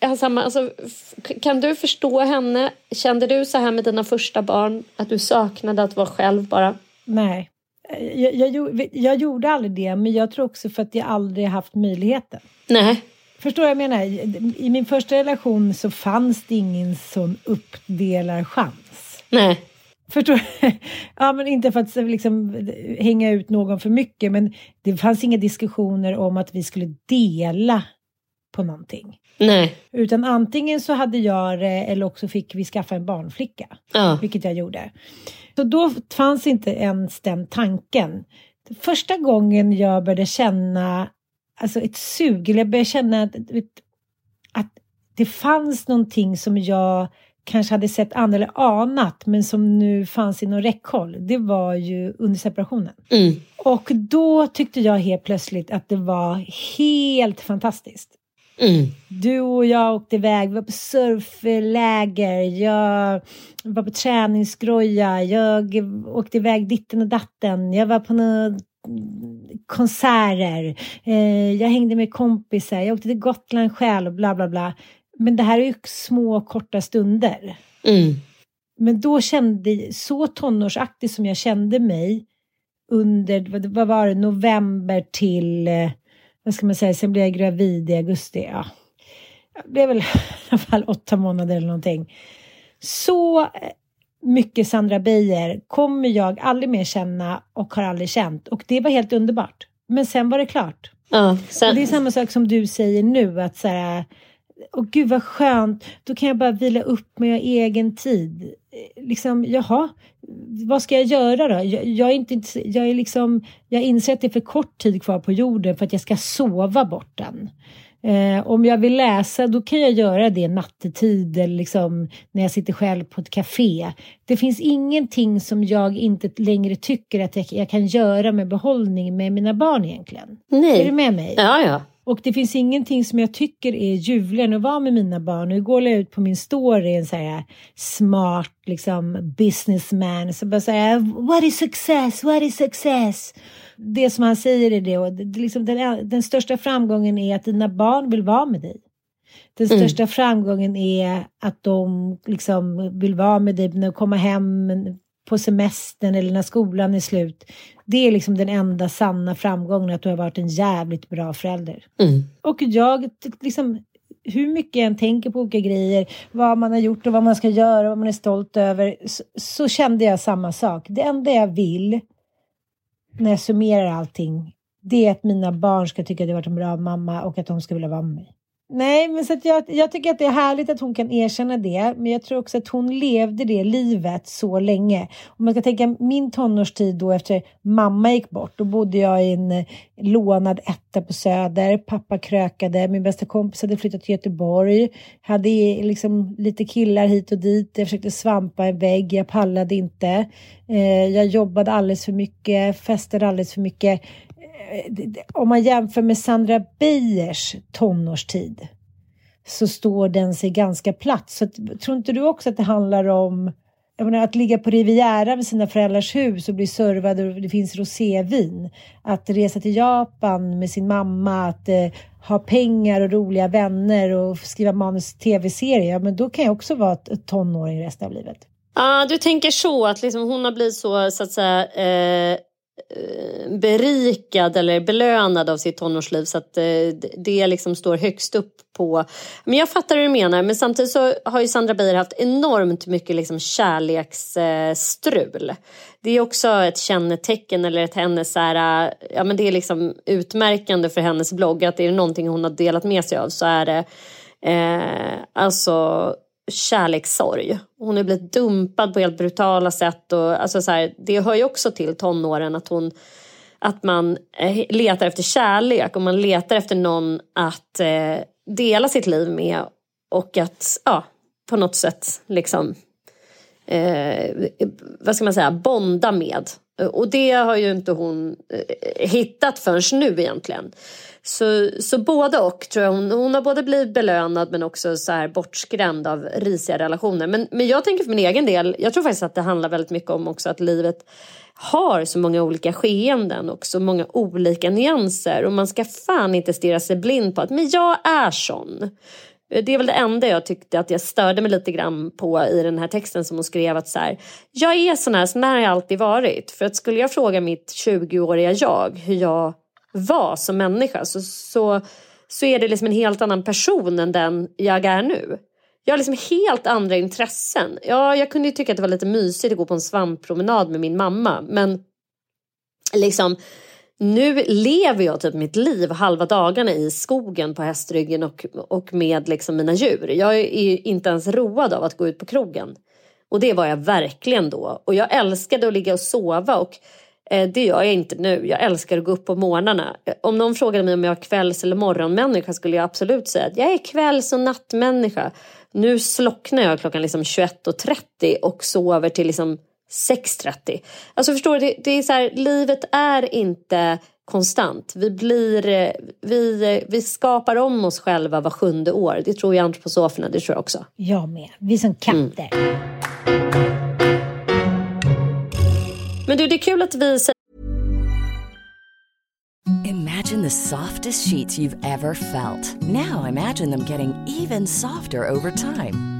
har samma, alltså, kan du förstå henne? Kände du så här med dina första barn? Att du saknade att vara själv bara? Nej, jag, jag, jag gjorde aldrig det, men jag tror också för att jag aldrig haft möjligheten. Nej. Förstår vad jag menar? I min första relation så fanns det ingen sån uppdelarchans. Nej. Förstår? Ja, men inte för att liksom hänga ut någon för mycket, men det fanns inga diskussioner om att vi skulle dela på någonting. Nej. Utan antingen så hade jag det eller också fick vi skaffa en barnflicka. Ja. Vilket jag gjorde. Så då fanns inte ens den tanken. Första gången jag började känna alltså ett sug, eller jag började känna att, att det fanns någonting som jag kanske hade sett eller anat men som nu fanns inom räckhåll. Det var ju under separationen. Mm. Och då tyckte jag helt plötsligt att det var helt fantastiskt. Mm. Du och jag åkte iväg, vi var på surfläger, jag var på träningsgroja, jag åkte iväg ditten och datten, jag var på några konserter, eh, jag hängde med kompisar, jag åkte till Gotland själv, bla bla bla. Men det här är ju små korta stunder. Mm. Men då kände, så tonårsaktig som jag kände mig under, vad- var det, november till, eh, vad ska man säga, sen blev jag gravid i augusti. Ja. Jag blev väl i alla fall åtta månader eller någonting. Så eh, mycket Sandra Beijer kommer jag aldrig mer känna och har aldrig känt. Och det var helt underbart. Men sen var det klart. Ja. Och Sen, det är samma sak som du säger nu att så här, åh gud vad skönt, då kan jag bara vila upp mig och egen tid. Liksom, jaha, vad ska jag göra då? Jag, jag är inte, jag är liksom, jag inser att det är för kort tid kvar på jorden för att jag ska sova bort den. Eh, om jag vill läsa då kan jag göra det nattetid eller liksom när jag sitter själv på ett café. Det finns ingenting som jag inte längre tycker att jag, jag kan göra med behållning med mina barn egentligen. nej. Är du med mig? Ja, ja. Och det finns ingenting som jag tycker är ljuvligare än att vara med mina barn. Och igår la jag ut på min story en så här smart liksom businessman. Så bara säga what is success? What is success? Det som han säger är det. Och det, liksom den, den största framgången är att dina barn vill vara med dig. Den Mm. största framgången är att de liksom vill vara med dig när kommer hem på semestern eller när skolan är slut. Det är liksom den enda sanna framgången att du har varit en jävligt bra förälder. Mm. Och jag, liksom, hur mycket jag än tänker på olika grejer, vad man har gjort och vad man ska göra, vad man är stolt över, så, så kände jag samma sak. Det enda jag vill, när jag summerar allting, det är att mina barn ska tycka att jag har varit en bra mamma och att de ska vilja vara med mig. Nej, men så att jag, jag tycker att det är härligt att hon kan erkänna det. Men jag tror också att hon levde det livet så länge. Om man ska tänka min tonårstid då efter mamma gick bort. Då bodde jag i en eh, lånad etta på Söder. Pappa krökade. Min bästa kompis hade flyttat till Göteborg. Hade liksom lite killar hit och dit. Jag försökte svampa en vägg. Jag pallade inte. Eh, jag jobbade alldeles för mycket. Festade alldeles för mycket Eh, om man jämför med Sandra Beijers tonårstid så står den sig ganska platt. Så tror inte du också att det handlar om jag menar, att ligga på Riviera med sina föräldrars hus och bli servad och det finns rosévin. Att resa till Japan med sin mamma, att eh, ha pengar och roliga vänner och skriva manus till tv-serier. Ja, men då kan jag också vara ett, tonåring resten av livet. Ah, du tänker så att liksom hon har blivit så, så att säga, eh, Eh, berikad eller belönad av sitt tonårsliv så att eh, det- liksom står högst upp på... Men jag fattar hur du menar men samtidigt så har ju Sandra Beijer haft enormt mycket liksom kärleksstrul. Det är också ett kännetecken eller ett hennes så här, ja men det är liksom utmärkande för hennes blogg att är det någonting hon har delat med sig av så är det eh, alltså kärlekssorg. Hon har blivit dumpad på helt brutala sätt. Och, alltså så här, det hör ju också till tonåren att, hon, att man eh, letar efter kärlek och man letar efter någon att eh, dela sitt liv med och att ja, på något sätt liksom eh, vad ska man säga, bonda med. Eh, och det har ju inte hon eh, hittat förrän nu egentligen. Så, så både och tror jag. Hon, hon har både blivit belönad men också så här bortskrämd av risiga relationer. Men, men jag tänker för min egen del, jag tror faktiskt att det handlar väldigt mycket om också att livet har så många olika skeenden och så många olika nyanser. Och man ska fan inte stirra sig blind på att men jag är sån. Det är väl det enda jag tyckte att jag störde mig lite grann på i den här texten som hon skrev att så här, jag är sån här, sån här har jag alltid varit. För att skulle jag fråga mitt 20-åriga jag hur jag var som människa så, så, så är det liksom en helt annan person än den jag är nu. Jag har liksom helt andra intressen. Ja, jag kunde ju tycka att det var lite mysigt att gå på en svamppromenad med min mamma men liksom nu lever jag typ mitt liv halva dagarna i skogen på hästryggen och, och med liksom mina djur. Jag är inte ens road av att gå ut på krogen. Och det var jag verkligen då. Och jag älskade att ligga och sova och eh, det gör jag inte nu. Jag älskar att gå upp på morgnarna. Om någon frågade mig om jag är kvälls eller morgonmänniska skulle jag absolut säga att jag är kvälls och nattmänniska. Nu slocknar jag klockan liksom 21.30 och sover till liksom 6.30. Alltså förstår du, det, det, är så här, livet är inte konstant. Vi, blir, vi, vi skapar om oss själva var sjunde år. Det tror jag antroposoferna, det tror jag också. Jag med. Vi är som katter. Mm. Men du, det är kul att vi Imagine the softest sheets you've ever felt. Now imagine them getting even softer over time.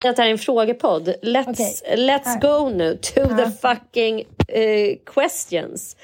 Det här är en frågepodd. Let's, okay. let's go nu to uh. the fucking uh, questions.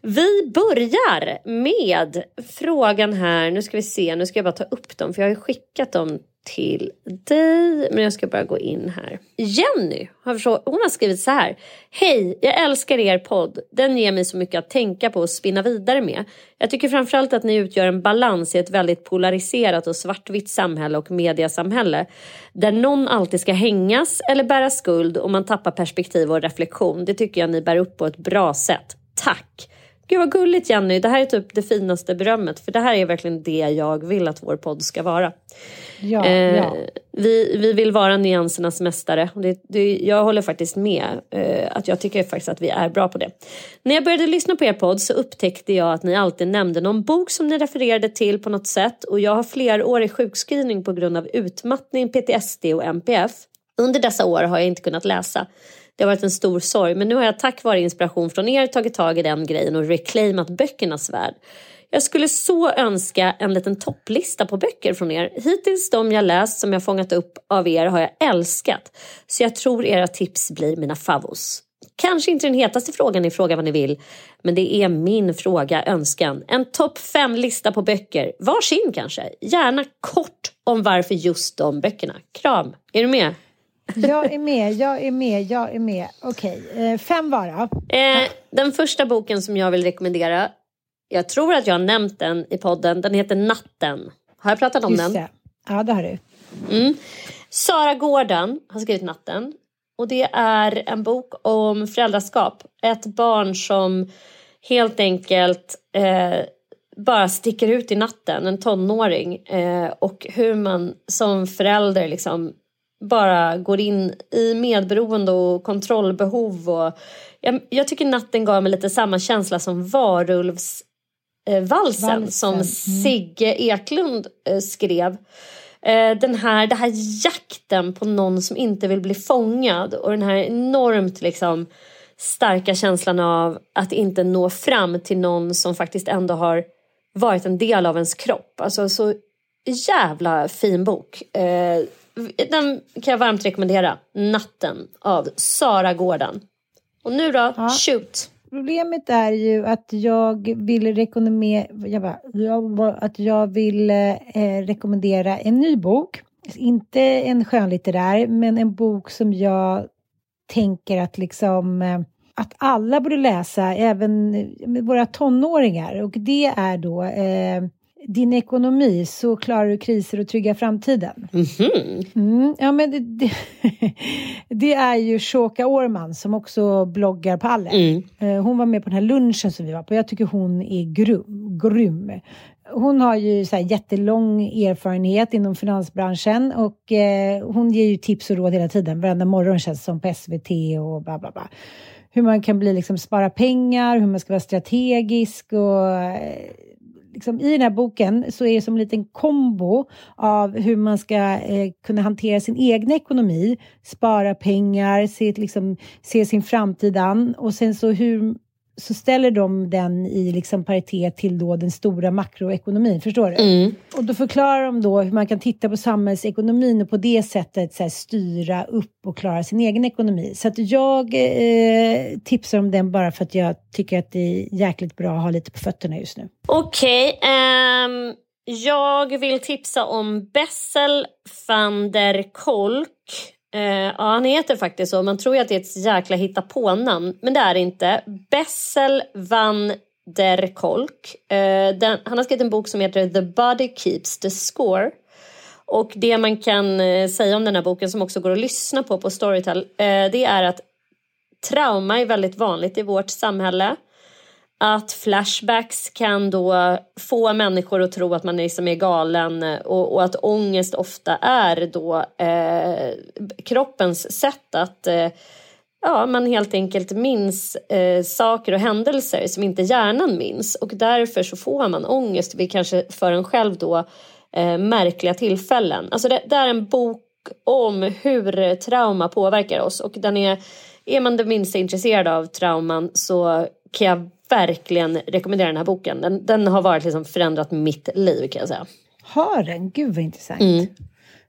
Vi börjar med frågan här. Nu ska vi se, nu ska jag bara ta upp dem för jag har ju skickat dem till dig. Men jag ska bara gå in här. Jenny har, hon har skrivit så här. Hej, jag älskar er podd. Den ger mig så mycket att tänka på och spinna vidare med. Jag tycker framförallt att ni utgör en balans i ett väldigt polariserat och svartvitt samhälle och mediasamhälle. Där någon alltid ska hängas eller bära skuld och man tappar perspektiv och reflektion. Det tycker jag ni bär upp på ett bra sätt. Tack! Gud vad gulligt Jenny, det här är typ det finaste berömmet för det här är verkligen det jag vill att vår podd ska vara. Ja, eh, ja. Vi, vi vill vara nyansernas mästare. Det, det, jag håller faktiskt med. Eh, att Jag tycker faktiskt att vi är bra på det. När jag började lyssna på er podd så upptäckte jag att ni alltid nämnde någon bok som ni refererade till på något sätt och jag har flerårig sjukskrivning på grund av utmattning, PTSD och MPF. Under dessa år har jag inte kunnat läsa. Det har varit en stor sorg men nu har jag tack vare inspiration från er tagit tag i den grejen och reclaimat böckernas värld. Jag skulle så önska en liten topplista på böcker från er. Hittills de jag läst som jag fångat upp av er har jag älskat. Så jag tror era tips blir mina favos. Kanske inte den hetaste frågan ni frågar vad ni vill, men det är min fråga, önskan. En topp fem lista på böcker, varsin kanske. Gärna kort om varför just de böckerna. Kram, är du med? Jag är med, jag är med, jag är med. Okej, eh, fem var eh, Den första boken som jag vill rekommendera, jag tror att jag har nämnt den i podden, den heter Natten. Har jag pratat om Just den? Det. Ja, det har du. Mm. Sara Gården har skrivit Natten. Och det är en bok om föräldraskap. Ett barn som helt enkelt eh, bara sticker ut i natten, en tonåring. Eh, och hur man som förälder liksom bara går in i medberoende och kontrollbehov. Och jag, jag tycker natten gav mig lite samma känsla som varulvs valsen, Valsen, som mm. Sigge Eklund eh, skrev. Eh, den här, det här jakten på någon som inte vill bli fångad och den här enormt liksom starka känslan av att inte nå fram till någon som faktiskt ändå har varit en del av ens kropp. Alltså så jävla fin bok. Eh, den kan jag varmt rekommendera. Natten av Sara Gården. Och nu då, Ja. shoot. Problemet är ju att jag vill rekommendera, jag bara, jag, att jag vill eh, eh, rekommendera en ny bok. Inte en skönlitterär, men en bok som jag tänker att liksom eh, att alla borde läsa, även eh, våra tonåringar. Och det är då eh, din ekonomi, så klarar du kriser och tryggar framtiden. Mm, ja, men det, det, det är ju Shoka Årman som också bloggar på Alle. Eh, Hon var med på den här lunchen som vi var på. Jag tycker hon är grym. grym. Hon har ju så här jättelång erfarenhet inom finansbranschen och eh, hon ger ju tips och råd hela tiden. Varenda morgon känns det som på SVT och bla bla bla. Hur man kan bli liksom spara pengar, hur man ska vara strategisk och eh, liksom, i den här boken så är det som en liten kombo av hur man ska eh, kunna hantera sin egen ekonomi, spara pengar, se, liksom, se sin framtid an. Och sen så hur så ställer de den i liksom paritet till då den stora makroekonomin, förstår du? Och då förklarar de då hur man kan titta på samhällsekonomin och på det sättet så här, styra upp och klara sin egen ekonomi. Så att jag eh, tipsar om den bara för att jag tycker att det är jäkligt bra att ha lite på fötterna just nu. Okej, ehm, jag vill tipsa om Bessel van der Kolk. Eh, ja, han heter faktiskt så. Man tror ju att det är ett jäkla hitta på namn men det är det inte. Bessel van der Kolk. Eh, den, han har skrivit en bok som heter The Body Keeps the Score. Och det man kan eh, säga om den här boken som också går att lyssna på på Storytel, eh, det är att trauma är väldigt vanligt i vårt samhälle. Att flashbacks kan då få människor att tro att man liksom är galen eh, och, och att ångest ofta är då eh, kroppens sätt att eh, ja, man helt enkelt minns eh, saker och händelser som inte hjärnan minns och därför så får man ångest vid kanske för en själv då eh, märkliga tillfällen. Alltså det, det är en bok om hur trauma påverkar oss och den är, är man det minsta intresserad av trauman så kan jag verkligen rekommendera den här boken. Den, den har varit liksom förändrat mitt liv kan jag säga. Har den? Gud vad intressant. Mm.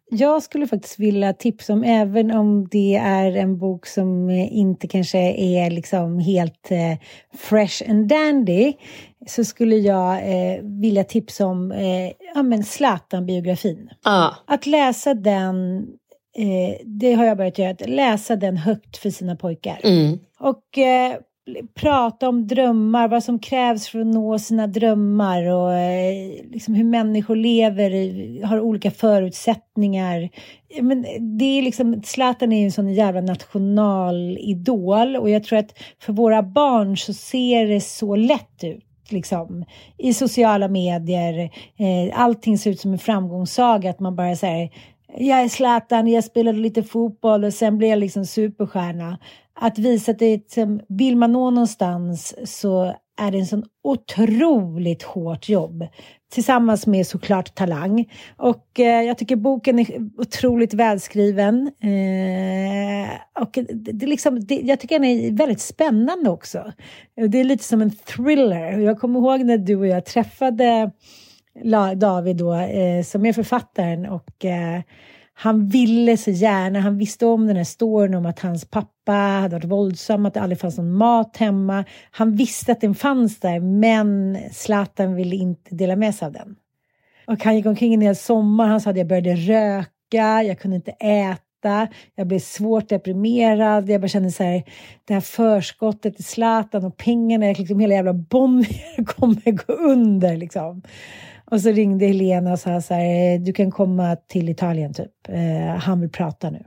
Jag skulle faktiskt vilja tipsa om, även om det är en bok som eh, inte kanske är liksom helt eh, fresh and dandy, så skulle jag eh, vilja tipsa om eh, ja, men Zlatan-biografin. Ja. Att läsa den, eh, det har jag börjat göra, att läsa den högt för sina pojkar. Mm. Och eh, prata om drömmar, vad som krävs för att nå sina drömmar och eh, liksom hur människor lever, har olika förutsättningar. Men det är liksom, Zlatan är ju en sån jävla nationalidol och jag tror att för våra barn så ser det så lätt ut. Liksom, I sociala medier, eh, allting ser ut som en framgångssaga. Att man bara säger jag är Zlatan, jag spelade lite fotboll och sen blev jag liksom superstjärna. Att visa att det är, vill man nå någonstans så är det en sån otroligt hårt jobb. Tillsammans med såklart talang. Och eh, jag tycker boken är otroligt välskriven. Eh, och det, det, liksom, det, jag tycker den är väldigt spännande också. Det är lite som en thriller. Jag kommer ihåg när du och jag träffade David då, eh, som är författaren och eh, han ville så gärna, han visste om den här storyn om att hans pappa hade varit våldsam, att det aldrig fanns någon mat hemma. Han visste att den fanns där, men Zlatan ville inte dela med sig av den. Och han gick omkring en hel sommar, han sa att jag började röka, jag kunde inte äta, jag blev svårt deprimerad, jag bara kände så här, det här förskottet till Zlatan och pengarna, liksom hela jävla bomben kommer gå under liksom. Och så ringde Helena och sa så här, du kan komma till Italien typ. Eh, han vill prata nu.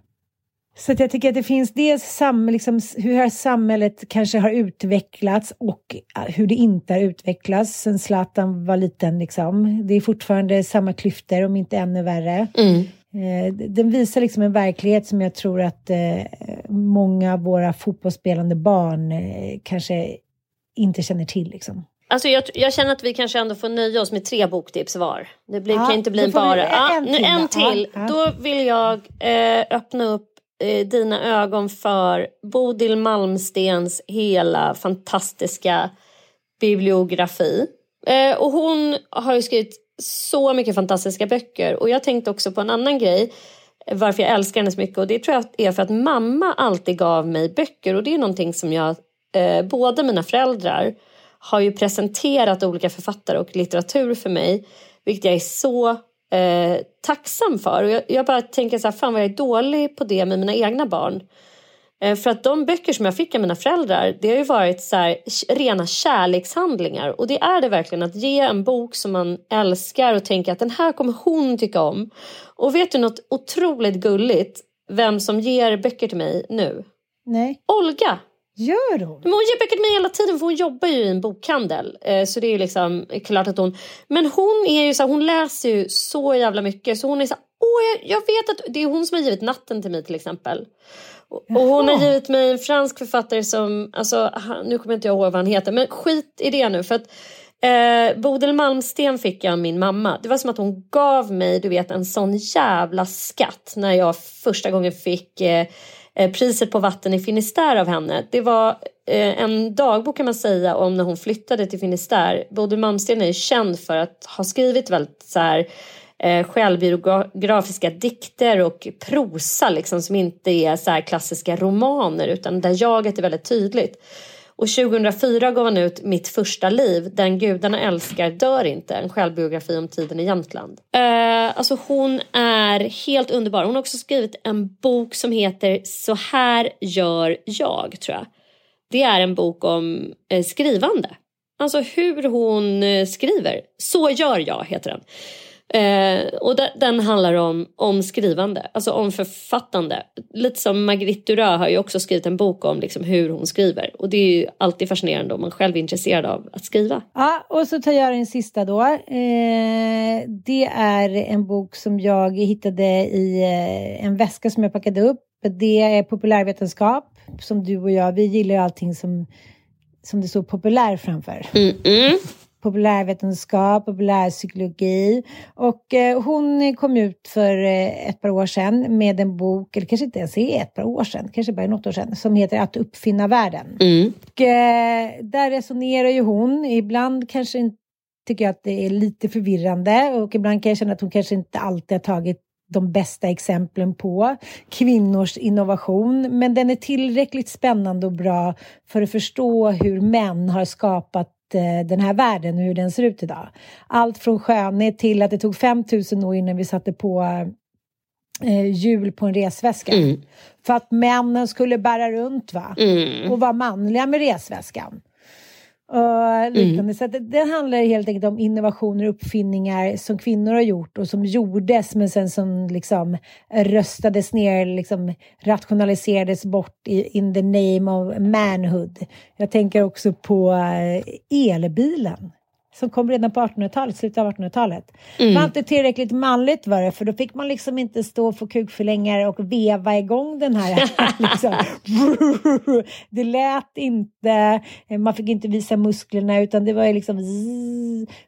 Så jag tycker att det finns dels sam, liksom, hur samhället kanske har utvecklats och eh, hur det inte har utvecklats sen Zlatan var liten. Liksom. Det är fortfarande samma klyftor, om inte ännu värre. Eh, den visar liksom en verklighet som jag tror att eh, många av våra fotbollsspelande barn eh, kanske inte känner till. Liksom. Alltså jag, jag känner att vi kanske ändå får nöja oss med tre boktips var. Det blir, Ja, kan inte bli bara... en Ja, nu till en då. till. Ja, ja. Då vill jag eh, öppna upp eh, dina ögon för Bodil Malmstens hela fantastiska bibliografi. Eh, och hon har ju skrivit så mycket fantastiska böcker. Och jag tänkte också på en annan grej varför jag älskar henne så mycket. Och det tror jag är för att mamma alltid gav mig böcker. Och det är någonting som jag, eh, båda mina föräldrar har ju presenterat olika författare och litteratur för mig. Vilket jag är så eh, tacksam för. Och jag, jag bara tänker så här, fan vad jag är dålig på det med mina egna barn. Eh, För att de böcker som jag fick av mina föräldrar det har ju varit så här, rena kärlekshandlingar. Och det är det verkligen att ge en bok som man älskar och tänka att den här kommer hon tycka om. Och vet du något otroligt gulligt? Vem som ger böcker till mig nu? Nej. Olga! Gör hon? Men hon ger böcker till mig hela tiden för hon jobbar ju i en bokhandel. Eh, Så det är ju liksom klart att hon... Men hon är ju så här, hon läser ju så jävla mycket så hon är så här, åh jag, jag vet att det är hon som har givit natten till mig till exempel. Och och hon har givit mig en fransk författare som, alltså nu kommer inte jag ihåg vad han heter men skit i det nu för att eh, Bodil Malmsten fick jag av min mamma. Det var som att hon gav mig du vet en sån jävla skatt när jag första gången fick eh, Eh, priset på vatten i Finisterre av henne. Det var eh, en dagbok kan man säga om när hon flyttade till Finisterre. Bodil Malmsten är ju känd för att ha skrivit väldigt så här eh, självbiografiska dikter och prosa liksom, som inte är så här klassiska romaner utan där jaget är väldigt tydligt. Och 2004 gav han ut Mitt första liv, Den gudarna älskar dör inte, en självbiografi om tiden i Jämtland. Uh, alltså hon är helt underbar. Hon har också skrivit en bok som heter Så här gör jag, tror jag. Det är en bok om eh, skrivande. Alltså hur hon eh, skriver. Så gör jag, heter den. Eh, och de, den handlar om, om skrivande, alltså om författande. Lite som Marguerite Duras har ju också skrivit en bok om liksom, hur hon skriver. Och det är ju alltid fascinerande om man själv är intresserad av att skriva. Ja, och så tar jag den sista då. Eh, det är en bok som jag hittade i eh, en väska som jag packade upp. Det är populärvetenskap, som du och jag, vi gillar ju allting som, som det står populär framför. Mm-mm. Populärvetenskap, populärpsykologi. Och eh, hon kom ut för eh, ett par år sedan med en bok, eller kanske inte ens är ett par år sedan, kanske bara något år sedan, som heter Att uppfinna världen. Mm. Och, eh, där resonerar ju hon, ibland kanske inte tycker jag att det är lite förvirrande och ibland kan jag känna att hon kanske inte alltid har tagit de bästa exemplen på kvinnors innovation. Men den är tillräckligt spännande och bra för att förstå hur män har skapat den här världen och hur den ser ut idag. Allt från skönhet till att det tog 5000 år innan vi satte på eh, hjul på en resväska. Mm. För att männen skulle bära runt va? Mm. och vara manliga med resväskan. Och liknande. Så att det, det handlar helt enkelt om innovationer och uppfinningar som kvinnor har gjort och som gjordes men sen som liksom röstades ner, liksom rationaliserades bort i, in the name of manhood. Jag tänker också på eh, elbilen som kom redan på 1800-talet, slutet av 1800-talet. Det var inte tillräckligt manligt var det, för då fick man liksom inte stå och få kukförlängare och veva igång den här. liksom. Det lät inte, man fick inte visa musklerna utan det var ju liksom.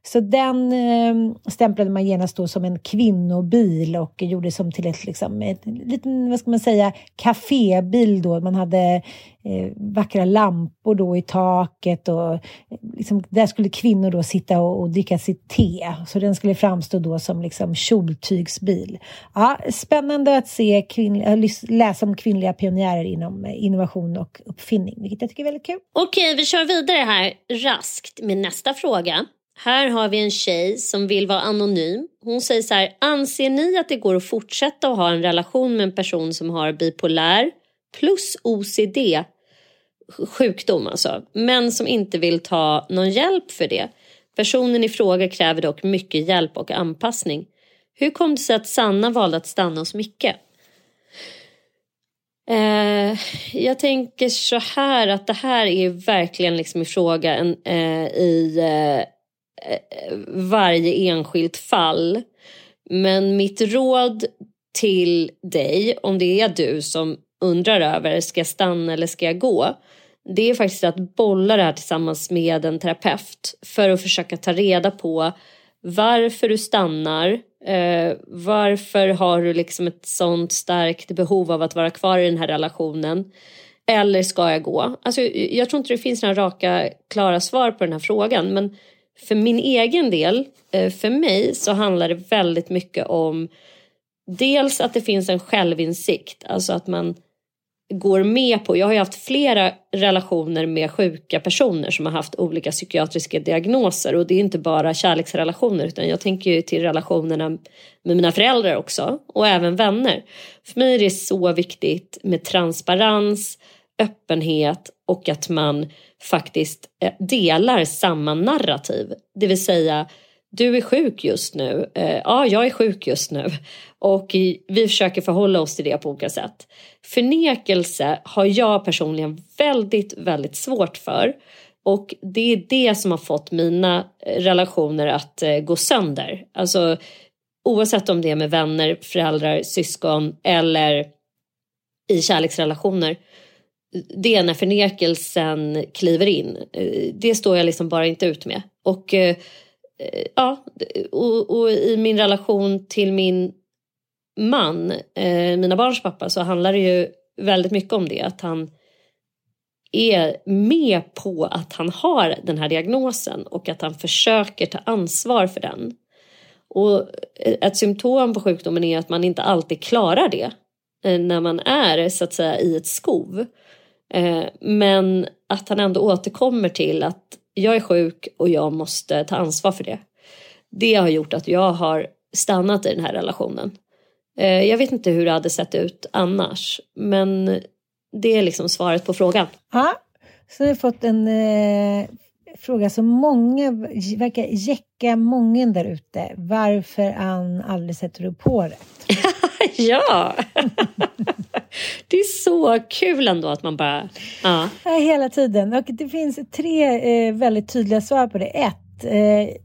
Så den eh, stämplade man genast då som en kvinnobil och gjorde som till ett, liksom, ett liten, vad ska man säga, kafébil då. Man hade eh, vackra lampor då i taket och eh, liksom, där skulle kvinnor då sitta och, och dricka sitt te. Så den skulle framstå då som liksom kjoltygsbil. Ja, spännande att se kvinn, eh, läsa om kvinnliga pionjärer inom eh, innovation och uppfinning, vilket jag tycker är väldigt kul. Okej, vi kör vidare här raskt med nästa fråga. Här har vi en tjej som vill vara anonym. Hon säger så här, anser ni att det går att fortsätta att ha en relation med en person som har bipolär plus OCD sjukdom alltså, men som inte vill ta någon hjälp för det? Personen i fråga kräver dock mycket hjälp och anpassning. Hur kom det sig att Sanna valde att stanna hos Micke? Eh, jag tänker så här att det här är verkligen liksom i fråga eh, i eh, eh, varje enskilt fall. Men mitt råd till dig, om det är du som undrar över ska jag stanna eller ska jag gå? det är faktiskt att bolla det här tillsammans med en terapeut för att försöka ta reda på varför du stannar, eh, varför har du liksom ett sånt starkt behov av att vara kvar i den här relationen eller ska jag gå? Alltså, jag tror inte det finns några raka, klara svar på den här frågan men för min egen del, eh, för mig så handlar det väldigt mycket om dels att det finns en självinsikt, alltså att man går med på. Jag har ju haft flera relationer med sjuka personer som har haft olika psykiatriska diagnoser och det är inte bara kärleksrelationer utan jag tänker ju till relationerna med mina föräldrar också och även vänner. För mig är det så viktigt med transparens, öppenhet och att man faktiskt eh, delar samma narrativ. Det vill säga du är sjuk just nu. Eh, ja, jag är sjuk just nu. Och vi försöker förhålla oss till det på olika sätt. Förnekelse har jag personligen väldigt, väldigt svårt för. Och det är det som har fått mina relationer att eh, gå sönder. Alltså oavsett om det är med vänner, föräldrar, syskon eller i kärleksrelationer. Det är när förnekelsen kliver in. Eh, det står jag liksom bara inte ut med. Och Eh, ja, och, och, i min relation till min man, eh, mina barns pappa, så handlar det ju väldigt mycket om det. Att han är med på att han har den här diagnosen och att han försöker ta ansvar för den. Och eh, ett symptom på sjukdomen är att man inte alltid klarar det eh, när man är så att säga i ett skov. Men att han ändå återkommer till att jag är sjuk och jag måste ta ansvar för det. Det har gjort att jag har stannat i den här relationen. Eh, jag vet inte hur det hade sett ut annars, men det är liksom svaret på frågan. Ja, så har jag fått en eh, fråga som många verkar jäcka många där ute. Varför han aldrig sätter upp håret? ja! det är så kul ändå att man bara... Ja. ja hela tiden. Och det finns tre eh, väldigt tydliga svar på det. Ett, eh,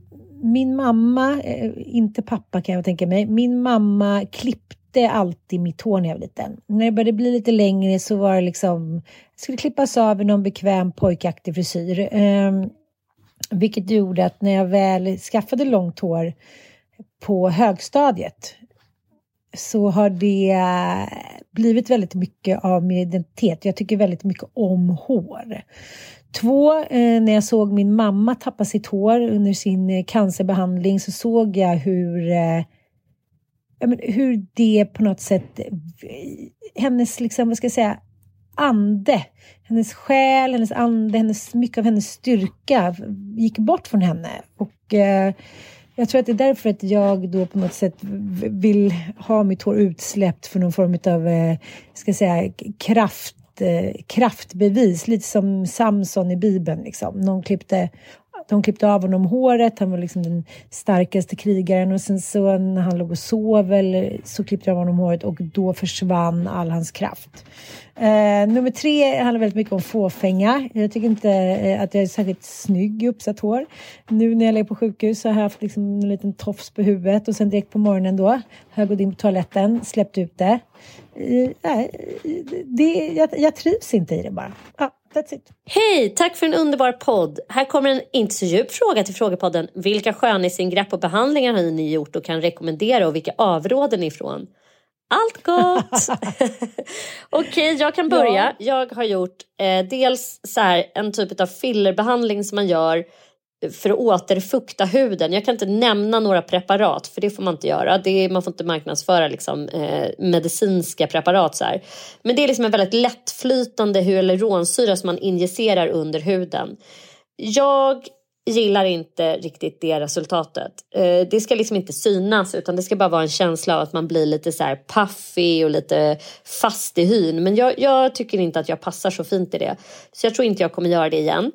min mamma, eh, inte pappa kan jag tänka mig, min mamma klippte alltid mitt hår när jag var liten. När det började bli lite längre så var det liksom, skulle klippas av i någon bekväm pojkaktig frisyr. Eh, vilket gjorde att när jag väl skaffade långt hår på högstadiet så har det blivit väldigt mycket av min identitet. Jag tycker väldigt mycket om hår. Två, eh, när jag såg min mamma tappa sitt hår under sin eh, cancerbehandling så såg jag hur, eh, hur det på något sätt, eh, hennes, liksom, vad ska jag säga, ande, hennes själ, hennes ande, hennes, mycket av hennes styrka gick bort från henne. Och eh, jag tror att det är därför att jag då på något sätt vill ha mitt hår utsläppt för någon form av, eh, ska säga, kraft eh, kraftbevis, lite som Samson i Bibeln. Liksom. Någon klippte, de klippte av honom håret, han var liksom den starkaste krigaren och sen så när han låg och sov eller, så klippte de av honom håret och då försvann all hans kraft. Eh, nummer tre handlar väldigt mycket om fåfänga. Jag tycker inte eh, att jag är särskilt snygg i uppsatt hår. Nu när jag ligger på sjukhus så har jag haft liksom en liten tofs på huvudet och sen direkt på morgonen då har jag gått in på toaletten, släppt ut det. Eh, det jag, jag trivs inte i det bara. Ja, that's it. Hej, tack för en underbar podd. Här kommer en inte så djup fråga till Frågepodden. Vilka skönhetsingrepp och behandlingar har ni gjort och kan rekommendera och vilka avråder ni ifrån? Allt gott! Okej, okay, jag kan börja. Ja. Jag har gjort eh, dels så här, en typ av fillerbehandling som man gör för att återfukta huden. Jag kan inte nämna några preparat för det får man inte göra. Det är, man får inte marknadsföra liksom, eh, medicinska preparat. Så här. Men det är liksom en väldigt lättflytande hyaluronsyra som man injicerar under huden. Jag gillar inte riktigt det resultatet. Eh, det ska liksom inte synas utan det ska bara vara en känsla av att man blir lite så här puffy och lite fast i hyn. Men jag, jag tycker inte att jag passar så fint i det. Så jag tror inte jag kommer göra det igen.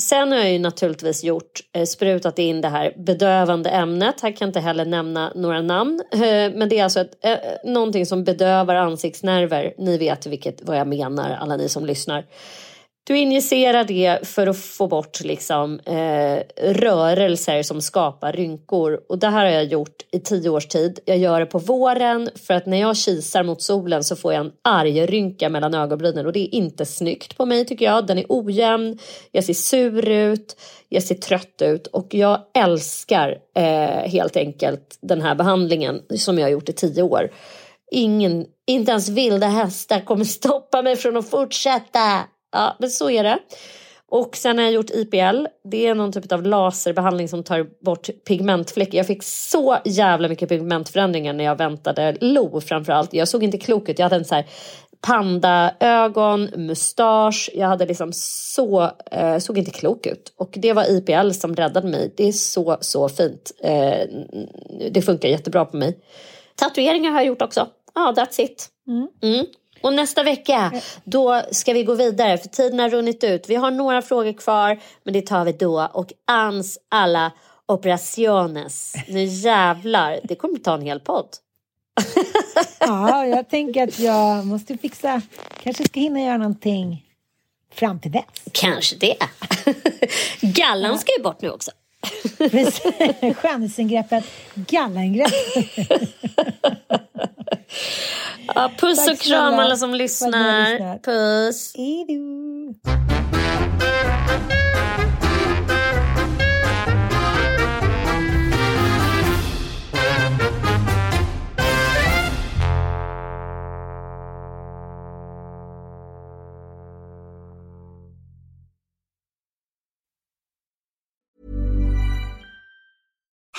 Sen har jag ju naturligtvis gjort, eh, sprutat in det här bedövande ämnet. Här kan jag inte heller nämna några namn. Eh, men det är alltså ett, eh, någonting som bedövar ansiktsnerver. Ni vet vilket, vad jag menar, alla ni som lyssnar. Du injicerar det för att få bort liksom, eh, rörelser som skapar rynkor. Och det här har jag gjort i tio års tid. Jag gör det på våren för att när jag kisar mot solen så får jag en arg rynka mellan ögonbrynen och det är inte snyggt på mig tycker jag. Den är ojämn, jag ser sur ut, jag ser trött ut och jag älskar eh, helt enkelt den här behandlingen som jag har gjort i tio år. Ingen, inte ens vilda hästar kommer stoppa mig från att fortsätta. Ja, men så är det. Och sen har jag gjort IPL. Det är någon typ av laserbehandling som tar bort pigmentfläckar. Jag fick så jävla mycket pigmentförändringar när jag väntade Lo framförallt. Jag såg inte klok ut. Jag hade en så här pandaögon, mustasch. Jag hade liksom så, eh, såg inte klok ut. Och det var IPL som räddade mig. Det är så, så fint. Eh, det funkar jättebra på mig. Tatueringar har jag gjort också. Ja, ah, that's it. Mm. Mm. Och nästa vecka, då ska vi gå vidare för tiden har runnit ut. Vi har några frågor kvar, men det tar vi då. Och ans alla operaciones. Nu jävlar, det kommer ta en hel podd. ja, jag tänker att jag måste fixa, kanske ska hinna göra någonting fram till dess. Kanske det. Gallan ska ju bort nu också. Skönhetsingreppet, gallaingreppet. ja, puss Tack och kram alla som lyssnar. Puss. Hejdå.